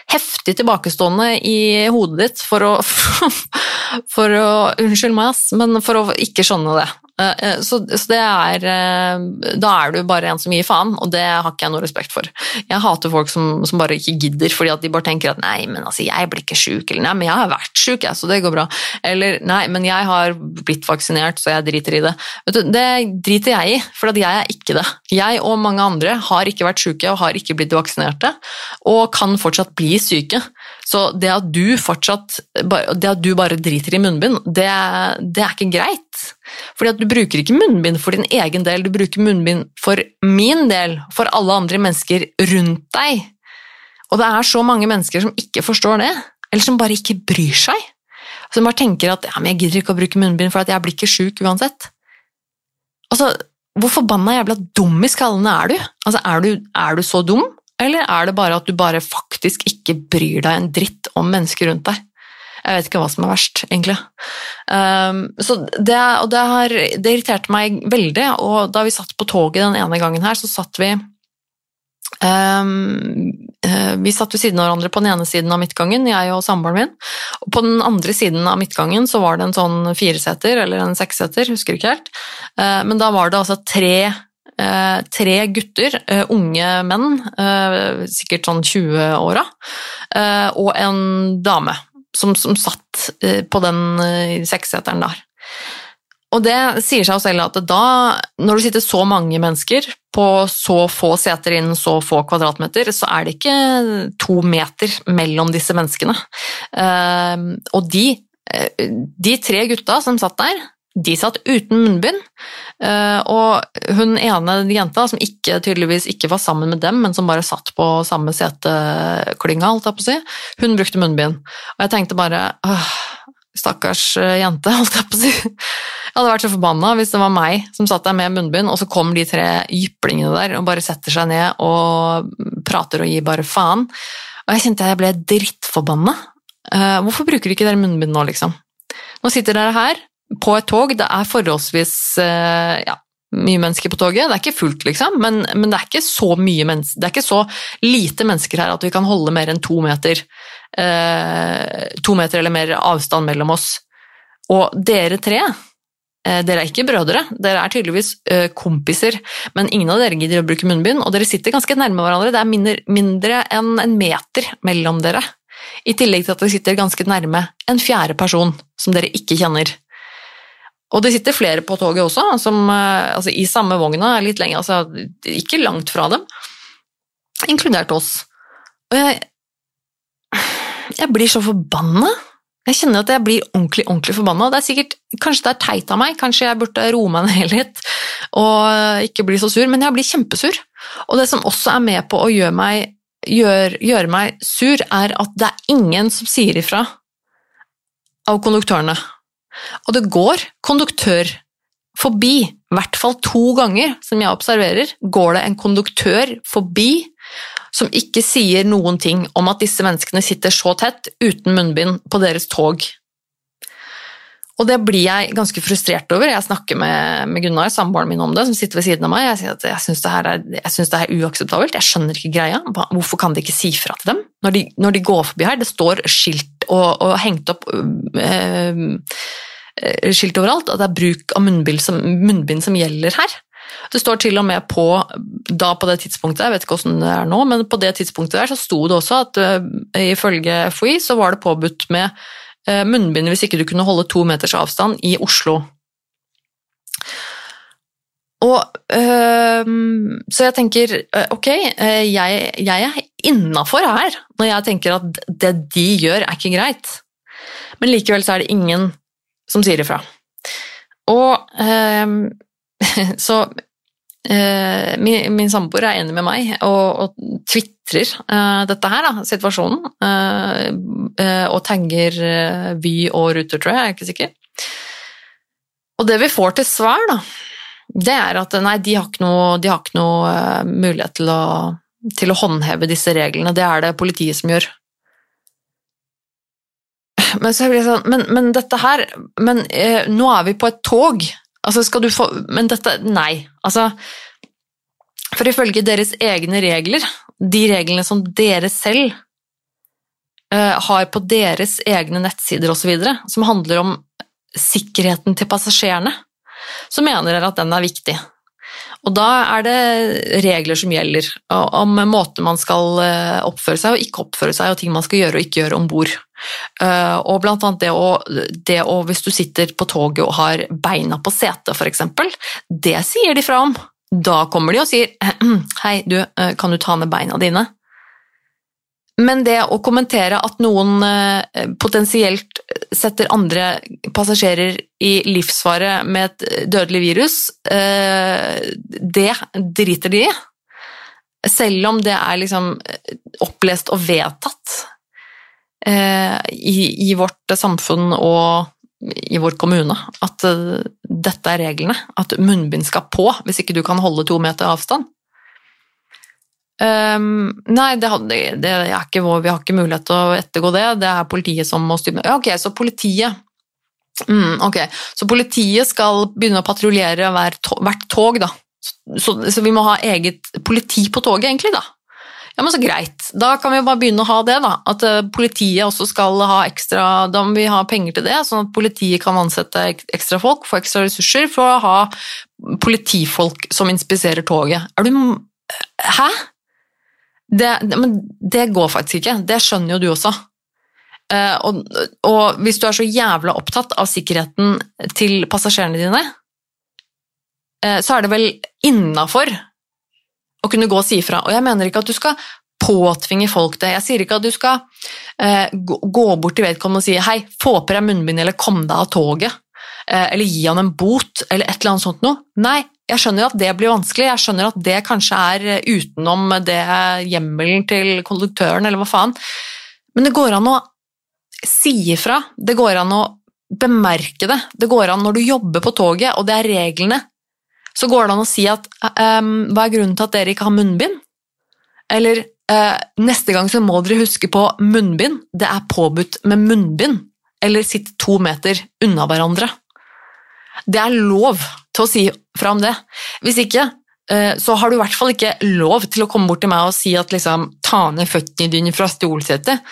heftig tilbakestående i hodet ditt for å For å Unnskyld meg, ass, men for å ikke skjønne det. Eh, eh, Så, så det er eh, Da er du bare en som gir faen, og det har ikke jeg noe respekt for. Jeg hater folk som, som bare ikke gidder, fordi at de bare tenker at nei, men altså, jeg blir ikke sjuk, eller nei, men jeg har vært sjuk, så det går bra. Eller nei, men jeg har blitt vaksinert, så jeg driter i det. Du, det driter jeg i, for jeg er ikke det. Jeg og mange andre har ikke vært sjuke og har ikke blitt vaksinerte, og kan fortsatt bli syke. Så det at du fortsatt det at du bare driter i munnbind, det, det er ikke greit. Fordi at du bruker ikke munnbind for din egen del, du bruker munnbind for min del, for alle andre mennesker rundt deg. Og det er så mange mennesker som ikke forstår det, eller som bare ikke bryr seg. Som bare tenker at ja, men jeg gidder ikke å bruke munnbind, for at jeg blir ikke sjuk uansett. Altså, hvor forbanna jævla dum i skallene er du? Altså, er du, er du så dum? Eller er det bare at du bare faktisk ikke bryr deg en dritt om mennesker rundt deg? Jeg vet ikke hva som er verst, egentlig. Um, så det, og det, har, det irriterte meg veldig, og da vi satt på toget den ene gangen her, så satt vi um, eh, Vi satt ved siden av hverandre på den ene siden av midtgangen, jeg og samboeren min. Og på den andre siden av midtgangen så var det en sånn fireseter, eller en seksseter, husker ikke helt. Uh, men da var det altså tre uh, tre gutter, unge menn, sikkert sånn 20-åra, og en dame som, som satt på den seksseteren der. Og det sier seg jo selv at da, når det sitter så mange mennesker på så få seter innen så få kvadratmeter, så er det ikke to meter mellom disse menneskene. Og de, de tre gutta som satt der, de satt uten munnbind, eh, og hun ene jenta, som ikke, tydeligvis ikke var sammen med dem, men som bare satt på samme seteklynga, si, hun brukte munnbind. Og jeg tenkte bare åh, stakkars eh, jente, holdt jeg på å si. Jeg hadde vært så forbanna hvis det var meg som satt der med munnbind, og så kom de tre jyplingene der og bare setter seg ned og prater og gir bare faen. Og jeg kjente jeg ble drittforbanna. Eh, hvorfor bruker ikke dere munnbind nå, liksom? Nå sitter dere her, på et tog. Det er forholdsvis ja, mye mennesker på toget. Det er ikke fullt, liksom, men, men det, er det er ikke så lite mennesker her at vi kan holde mer enn to meter, eh, to meter eller mer avstand mellom oss. Og dere tre eh, dere er ikke brødre, dere er tydeligvis eh, kompiser, men ingen av dere gidder å bruke munnbind, og dere sitter ganske nærme hverandre. Det er mindre enn en meter mellom dere. I tillegg til at dere sitter ganske nærme en fjerde person som dere ikke kjenner. Og det sitter flere på toget også, som, altså i samme vogna, litt lenger, altså ikke langt fra dem, inkludert oss. Og jeg, jeg blir så forbanna. Jeg kjenner at jeg blir ordentlig ordentlig forbanna. Det er sikkert, Kanskje det er teit av meg, kanskje jeg burde roe meg ned litt og ikke bli så sur, men jeg blir kjempesur. Og det som også er med på å gjøre meg, gjør, gjøre meg sur, er at det er ingen som sier ifra av konduktørene. Og det går konduktør forbi, i hvert fall to ganger, som jeg observerer, går det en konduktør forbi som ikke sier noen ting om at disse menneskene sitter så tett uten munnbind på deres tog. Og det blir jeg ganske frustrert over. Jeg snakker med, med Gunnar, samboeren min, om det, som sitter ved siden av meg. Jeg sier at jeg syns det, det, er uakseptabelt, jeg skjønner ikke greia. Hvorfor kan de ikke si fra til dem når de, når de går forbi her? Det står skilt og, og hengt opp eh, skilt overalt at det er bruk av munnbind som, munnbind som gjelder her. Det står til og med på, da på det tidspunktet, jeg vet ikke hvordan det er nå, men på det tidspunktet der så sto det også at uh, ifølge FHI så var det påbudt med uh, munnbind hvis ikke du kunne holde to meters avstand i Oslo. Og, øh, så jeg tenker ok, jeg, jeg er innafor her når jeg tenker at det de gjør, er ikke greit. Men likevel så er det ingen som sier ifra. Og øh, så øh, min, min samboer er enig med meg og, og tvitrer dette her, da, situasjonen, og tagger Vy og Ruter, tror jeg, jeg er ikke sikker. Og det vi får til svar, da, det er at nei, de har ikke noe, har ikke noe mulighet til å, til å, håndheve disse reglene. Det er det politiet som gjør. Men, sånn, men, men dette her Men eh, nå er vi på et tog. Altså, skal du få Men dette Nei. Altså For ifølge deres egne regler, de reglene som dere selv eh, har på deres egne nettsider osv., som handler om sikkerheten til passasjerene, så mener dere at den er viktig. Og da er det regler som gjelder om måten man skal eh, oppføre seg og ikke oppføre seg, og ting man skal gjøre og ikke gjøre om bord. Eh, og blant annet det å, det å, hvis du sitter på toget og har beina på setet, f.eks., det sier de fra om. Da kommer de og sier hei, du, eh, kan du ta ned beina dine? Men det å kommentere at noen eh, potensielt setter andre passasjerer i livsfare med et dødelig virus, det driter de i. Selv om det er liksom opplest og vedtatt eh, i, vårt samfunn og i vår kommune at dette er reglene. At munnbind skal på hvis ikke du kan holde to meter avstand. Um, nei, det, det, er ikke vi har ikke mulighet til å ettergå det. Det er politiet som må styre ja, Ok, så politiet mm, Ok, så politiet skal begynne å patruljere hvert tog, da. Så, så, vi må ha eget politi på toget, egentlig, da. Ja, men så greit. Da kan vi bare begynne å ha det, da. At uh, politiet også skal ha ekstra Da må vi ha penger til det, sånn at politiet kan ansette ekstra folk, få ekstra ressurser for å ha politifolk som inspiserer toget. Er du Hæ? Det, det, men det går faktisk ikke. Det skjønner jo du også. Uh, og, og, hvis du er så jævla opptatt av sikkerheten til passasjerene dine, uh, så er det vel innafor å kunne gå og si ifra. Og jeg mener ikke at du skal påtvinge folk det. Jeg sier ikke at du skal eh, gå bort til vedkommende og si 'hei, få på deg munnbind', eller 'kom deg av toget', eller gi han en bot, eller et eller annet sånt noe. Nei, jeg skjønner at det blir vanskelig, jeg skjønner at det kanskje er utenom det hjemmelen til konduktøren, eller hva faen, men det går an å si ifra, det går an å bemerke det, det går an når du jobber på toget, og det er reglene, så går det an å si at um, hva er grunnen til at dere ikke har munnbind? Eller uh, neste gang så må dere huske på munnbind, det er påbudt med munnbind, eller sitt to meter unna hverandre. Det er lov til å si fra om det. Hvis ikke, uh, så har du i hvert fall ikke lov til å komme bort til meg og si at liksom, ta ned føttene dine fra stolsetet.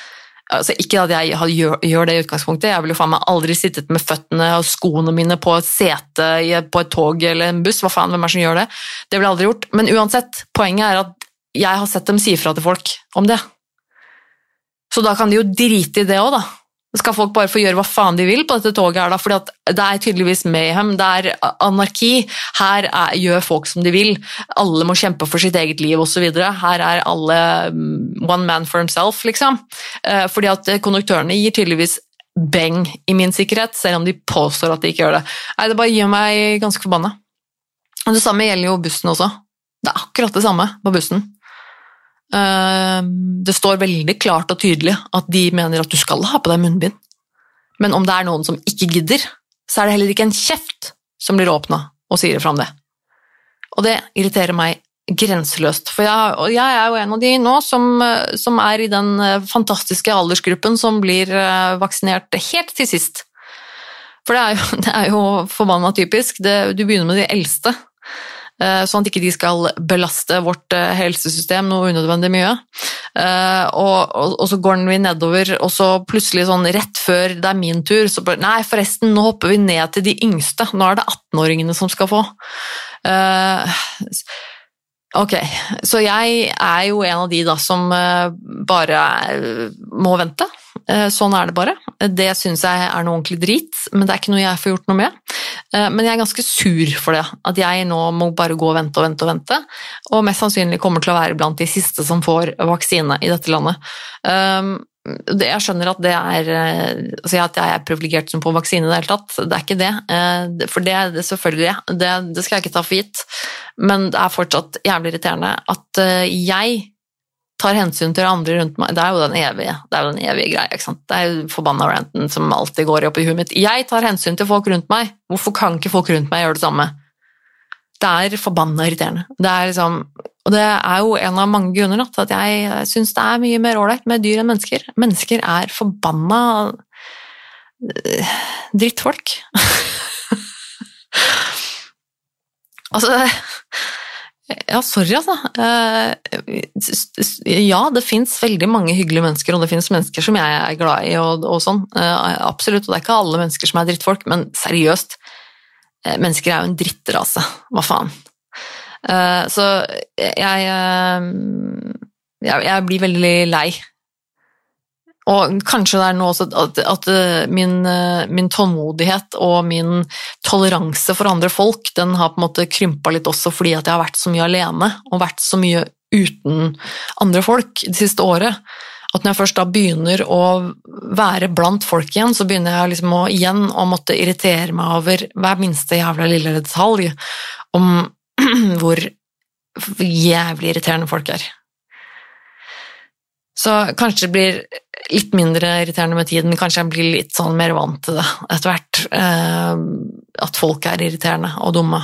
Altså, ikke at jeg gjør, gjør, det i utgangspunktet, jeg ville faen meg aldri sittet med føttene og skoene mine på et sete på et tog eller en buss, hva faen, hvem er det som gjør det? Det ville jeg aldri gjort. Men uansett, poenget er at jeg har sett dem si fra til folk om det. Så da kan de jo drite i det òg, da. Skal folk bare få gjøre hva faen de vil på dette toget? her da? Fordi Det er tydeligvis mayhem, det er anarki. Her er, gjør folk som de vil. Alle må kjempe for sitt eget liv osv. Her er alle mm, one man for himself, liksom. Eh, fordi at konduktørene gir tydeligvis beng i min sikkerhet, selv om de påstår at de ikke gjør det. Nei, Det bare gjør meg ganske forbanna. Det samme gjelder jo bussen også. Det er akkurat det samme på bussen. Eh, det står veldig klart og tydelig at de mener at du skal ha på deg munnbind. Men om det er noen som ikke gidder, så er det heller ikke en kjeft som blir åpna og sier ifra om det. Og det irriterer meg grenseløst. For jeg, jeg, er jo en av de nå som, som, er i den fantastiske aldersgruppen som blir eh, vaksinert helt til sist. For det er jo, det jo forbanna typisk. Det, du begynner med de eldste. Eh, sånn at ikke de skal belaste vårt eh, helsesystem noe unødvendig mye. Og, og, og, så går vi nedover, og så plutselig sånn rett før det er min tur, så bare Nei, forresten, nå hopper vi ned til de yngste. Nå er det 18-åringene som skal få. Uh, ok, så jeg er jo en av de da som uh, bare må vente. Sånn er det bare. Det syns jeg er noe ordentlig drit, men det er ikke noe jeg får gjort noe med. Eh, men jeg er ganske sur for det, at jeg nå må bare gå og vente og vente og vente. Og mest sannsynlig kommer til å være blant de siste som får vaksine i dette landet. Jeg skjønner at det er eh, altså at jeg er privilegert som på vaksine i det hele tatt, det er ikke det. Eh, for det er det selvfølgelig, det, det skal jeg ikke ta for gitt. Men det er fortsatt jævlig irriterende at jeg tar hensyn til andre rundt meg. Det er jo den evige, det er jo den evige greia. ikke sant? Det er jo forbanna ranten som alltid går opp i huet mitt. Jeg tar hensyn til folk rundt meg. Hvorfor kan ikke folk rundt meg gjøre det samme? Det er forbanna irriterende. Det er liksom, og det er jo en av mange grunner til at jeg syns det er mye mer ålreit med dyr enn mennesker. Mennesker er forbanna øh, drittfolk. altså ja, sorry, altså. Eh, ja, det fins veldig mange hyggelige mennesker, og det fins mennesker som jeg er glad i, og, og, sånn. Eh, absolutt, og det er ikke alle mennesker som er drittfolk, men seriøst, mennesker er jo en drittrase. Hva faen? Så jeg, jeg, jeg blir veldig lei og kanskje det er noe også at, at eh, min, eh, min, tålmodighet og min toleranse for andre folk, den har på en måte krympa litt også fordi at jeg har vært så mye alene og vært så mye uten andre folk det siste året. At når jeg først da begynner å være blant folk igjen, så begynner jeg liksom å, igjen å måtte irritere meg over hver minste jævla lille detalj om hvor jævlig irriterende folk er. Så kanskje det blir litt mindre irriterende med tiden, kanskje jeg blir litt sånn mer vant til det etter hvert. Eh, at folk er irriterende og dumme.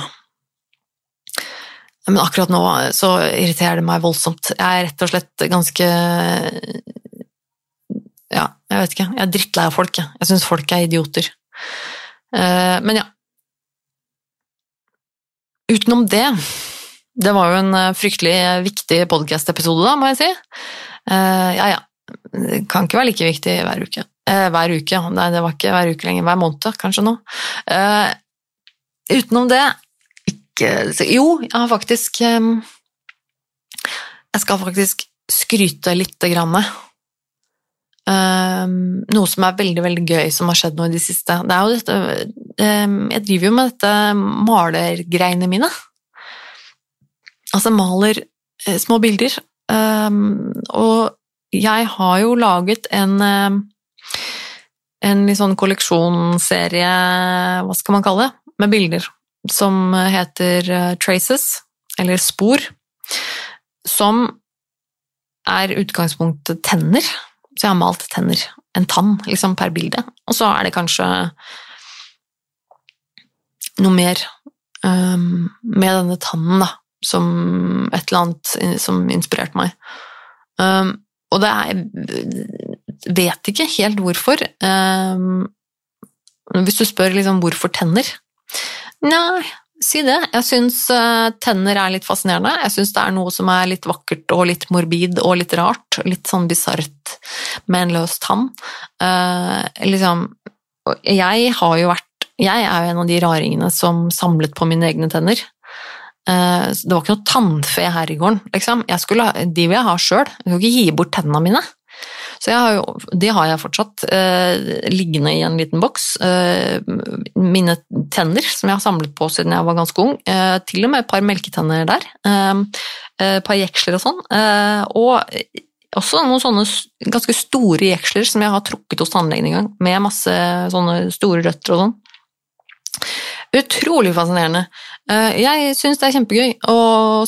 Men akkurat nå så irriterer det meg voldsomt. Jeg er rett og slett ganske Ja, jeg vet ikke. Jeg er drittlei av folk, jeg. Jeg syns folk er idioter. Eh, men ja. Utenom det Det var jo en eh, fryktelig viktig podcast-episode, da, må jeg si. Uh, ja, ja. Det kan ikke være like viktig hver uke. Uh, hver uke, Nei, det var ikke hver uke lenger. Hver måned, kanskje nå. Uh, utenom det ikke Jo, jeg har faktisk um, Jeg skal faktisk skryte lite grann. Noe som er veldig veldig gøy som har skjedd nå i det siste. Det er jo dette Jeg driver jo med dette malergreiene mine. Altså maler små bilder Um, og jeg har jo laget en um, en litt sånn kolleksjonsserie, hva skal man kalle det, med bilder som heter uh, Traces, eller Spor, som er utgangspunktet tenner. Så jeg har malt tenner. En tann liksom, per bilde. Og så er det kanskje noe mer um, med denne tannen, da, som et eller annet som inspirerte meg. Um, og det er Jeg vet ikke helt hvorfor. Um, hvis du spør liksom hvorfor tenner Nei, si det. Jeg syns uh, tenner er litt fascinerende. Jeg syns det er noe som er litt vakkert og litt morbid og litt rart. Litt sånn bisart med en løs tann. Uh, liksom Jeg har jo vært Jeg er jo en av de raringene som samlet på mine egne tenner. Uh, det var ikke noe tannfe her i gården, liksom. Skulle, de vil jeg ha sjøl. Jeg kan ikke gi bort tennene mine. Så har jo, det har jeg fortsatt eh, liggende i en liten boks. Eh, mine tenner som jeg har samlet på siden jeg var ganske ung. Eh, til og med et par melketenner der. Eh, et par jeksler og sånn. Eh, og også noen sånne ganske store jeksler som jeg har trukket hos tannlegen en gang, med masse sånne store røtter og sånn. Utrolig fascinerende. Eh, jeg syns det er kjempegøy å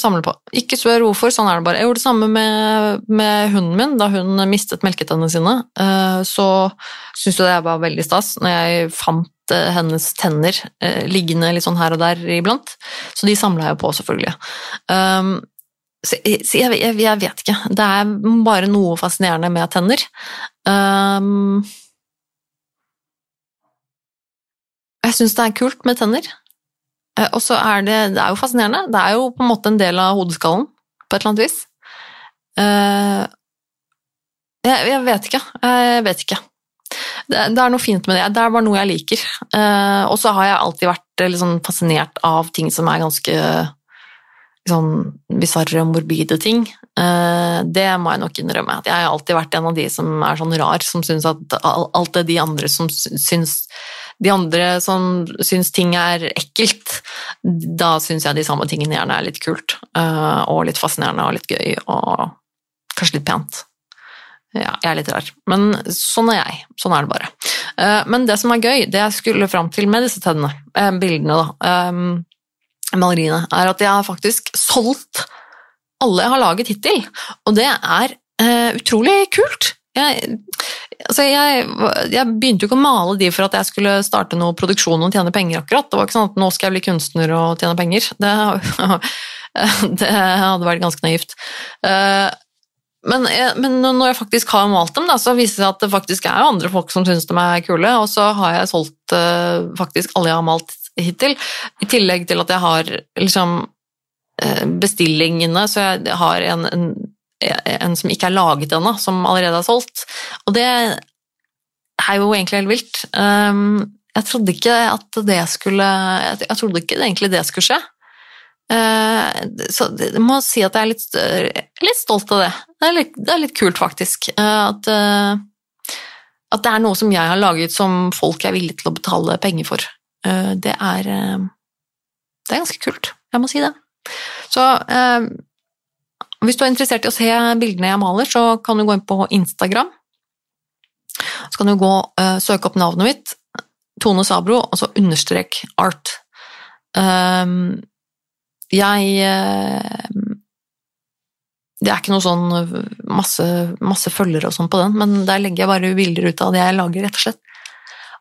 samle på. Ikke spør hvorfor, sånn er det bare. Jeg gjorde det samme med, med hunden min da hun mistet melketennene sine. Eh, så syns jeg det var veldig stas når jeg fant eh, hennes tenner liggende litt sånn her og der iblant. Så de samla jeg på, selvfølgelig. Så jeg, vet ikke. Det er bare noe fascinerende med tenner. Um, Jeg syns det er kult med tenner. Eh, og så er det Det er jo fascinerende. Det er jo på en måte en del av hodeskallen, på et eller annet vis. Uh, Jeg, jeg vet ikke. Jeg vet ikke. Det, det, er noe fint med det. Det er bare noe jeg liker. Uh, og så har jeg alltid vært sånn fascinert av ting som er ganske sånn bisarre, morbide ting. Det må jeg nok innrømme. Jeg har alltid vært en av de som er sånn rar, som syns at alt det de andre som syns de andre som syns ting er ekkelt, da syns jeg de samme tingene gjerne er litt kult. Uh, og litt fascinerende og litt gøy og kanskje litt pent. Ja, jeg er litt rar, men sånn er jeg. Sånn er det bare. Uh, men det som er gøy, det jeg skulle fram til med disse tennene, uh, bildene, da, maleriene, er at jeg har faktisk solgt alle jeg har laget hittil, og det er utrolig kult. Jeg, altså jeg, jeg, begynte jo ikke å male de for at jeg skulle starte noe produksjon og tjene penger, akkurat. Det var ikke sånn at nå skal jeg bli kunstner og tjene penger. Det, det hadde vært ganske naivt. Eh, men, men, når jeg faktisk har malt dem, da, så viser det seg at det faktisk er andre folk som syns de er kule, og så har jeg solgt eh, faktisk alle jeg har malt hittil, i tillegg til at jeg har liksom eh, bestillingene, så jeg har en, en en som ikke er laget ennå, som allerede er solgt. Og det er jo egentlig helt vilt. Um, jeg trodde ikke at det skulle Jeg trodde ikke egentlig det skulle skje. Uh, så jeg må si at jeg er litt, litt stolt av det. Det er litt, det er litt kult, faktisk. Uh, at, uh, at, det er noe som jeg har laget som folk er villige til å betale penger for. Det er, det er ganske kult. Jeg må si det. Så hvis du er interessert i å se bildene jeg maler, så kan du gå inn på Instagram. Så kan du gå uh, søke opp navnet mitt, Tone Sabro, og så understrek art. Um, jeg uh, Det er ikke noe sånn masse, masse følgere og sånn på den, men der legger jeg bare bilder ut av det jeg lager, rett og slett.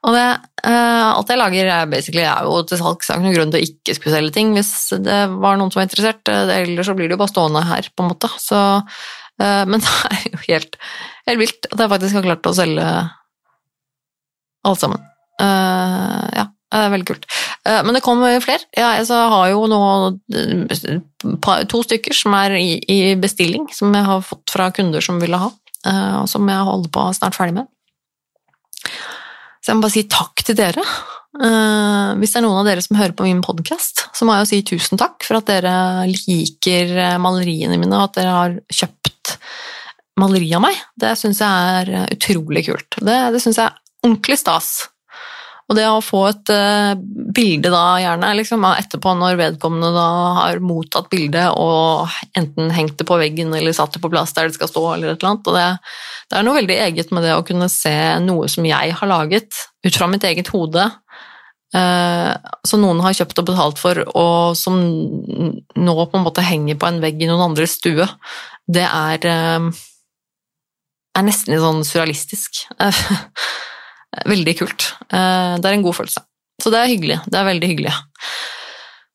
Og det, uh, alt jeg lager er, er jo til salgs, det noen grunn til å ikke skulle selge ting hvis det var noen som var interessert, uh, ellers så blir det jo bare stående her, på en måte. Så, uh, men det er jo helt, helt, vilt at jeg faktisk har klart å selge alt sammen. ja, det er veldig kult. men det kommer flere. Ja, jeg har jo nå to stykker som er i, i, bestilling, som jeg har fått fra kunder som ville ha, og som jeg holder på snart ferdig med. Så jeg må bare si takk til dere. Uh, hvis det er noen av dere som hører på min podkast, så må jeg jo si tusen takk for at dere liker eh, maleriene mine, og at dere har kjøpt maleri av meg. Det syns jeg er utrolig kult. Det, det syns jeg er ordentlig stas. Og det å få et uh, bilde da, gjerne liksom, etterpå, når vedkommende da har mottatt bildet og enten hengt det på veggen eller satt det på plass der det skal stå, eller et eller annet. Og det, det er noe veldig eget med det å kunne se noe som jeg har laget, ut fra mitt eget hode, uh, som noen har kjøpt og betalt for, og som nå på en måte henger på en vegg i noen andres stue. Det er, uh, er nesten litt sånn surrealistisk. Veldig kult. Eh, det er en god følelse. Så det er hyggelig. Det er veldig hyggelig.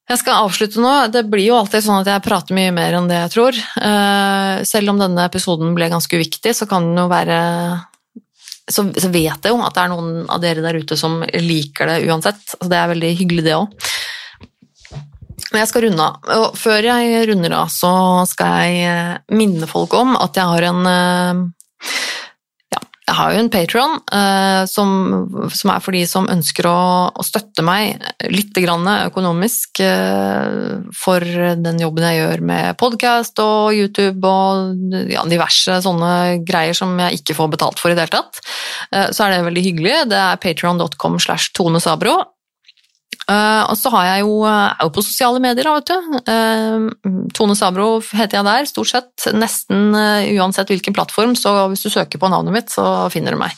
Jeg skal avslutte nå. Det blir jo alltid sånn at jeg prater mye mer enn det jeg tror. Eh, selv om denne episoden ble ganske uviktig, så kan den jo være så, vet jeg jo at det er noen av dere der ute som liker det uansett. Så det er veldig hyggelig, det òg. Men jeg skal runde av. Og før jeg runder av, så skal jeg minne folk om at jeg har en eh, jeg har jo en Patron uh, som, som, er for de som ønsker å, å støtte meg litt økonomisk uh, for den jobben jeg gjør med podkast og YouTube og ja, diverse sånne greier som jeg ikke får betalt for i det hele tatt. Uh, så er det veldig hyggelig. Det er patron.com slash Tone Sabro. Uh, og så har jeg jo, er jo på sosiale medier, vet du. Uh, Tone Sabro heter jeg der, stort sett. Nesten uh, uansett hvilken plattform, så hvis du søker på navnet mitt, så finner du meg.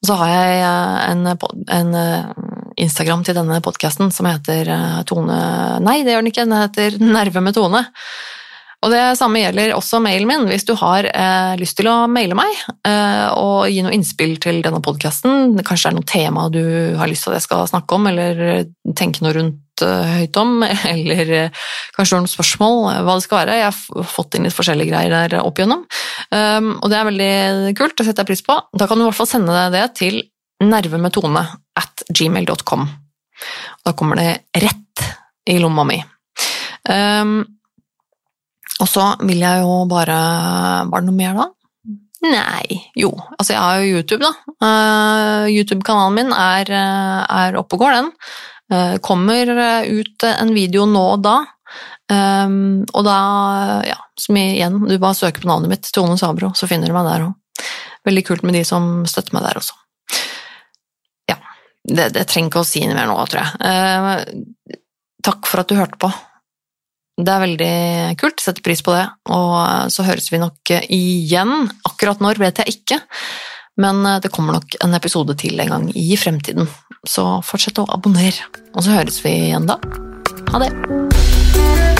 Og så har jeg en, en Instagram til denne podkasten som heter Tone Nei, det gjør den ikke, den heter Nerve med Tone. Og det samme gjelder også mailen min. Hvis du har eh, lyst til å maile meg eh, og gi noe innspill til denne podkasten, kanskje det er noe tema du har lyst til at jeg skal snakke om, eller tenke noe rundt eh, høyt om, eller eh, kanskje noen spørsmål, eh, hva det skal være. Jeg har fått inn litt forskjellige greier der opp igjennom, um, og det er veldig kult, det setter jeg pris på. Da kan du i hvert fall sende det til nervemetone at gmail.com. Da kommer det rett i lomma mi. Um, og så vil jeg jo bare Var det noe mer, da? Nei, jo. Altså, jeg har jo YouTube, da. Uh, YouTube-kanalen min er, uh, er oppe og går, den. Uh, kommer ut en video nå og da. Um, og da, ja, som igjen, du bare søker på navnet mitt, Tone Sabro, så finner du meg der òg. Veldig kult med de som støtter meg der også. Ja. Det, det trenger ikke å si noe mer nå, tror jeg. takk for at du hørte på. Det er veldig kult, setter pris på det. Og så høres vi nok igjen. Akkurat når vet jeg ikke, men det kommer nok en episode til en gang i fremtiden. Så fortsett å abonnere, og så høres vi igjen da. Ha det!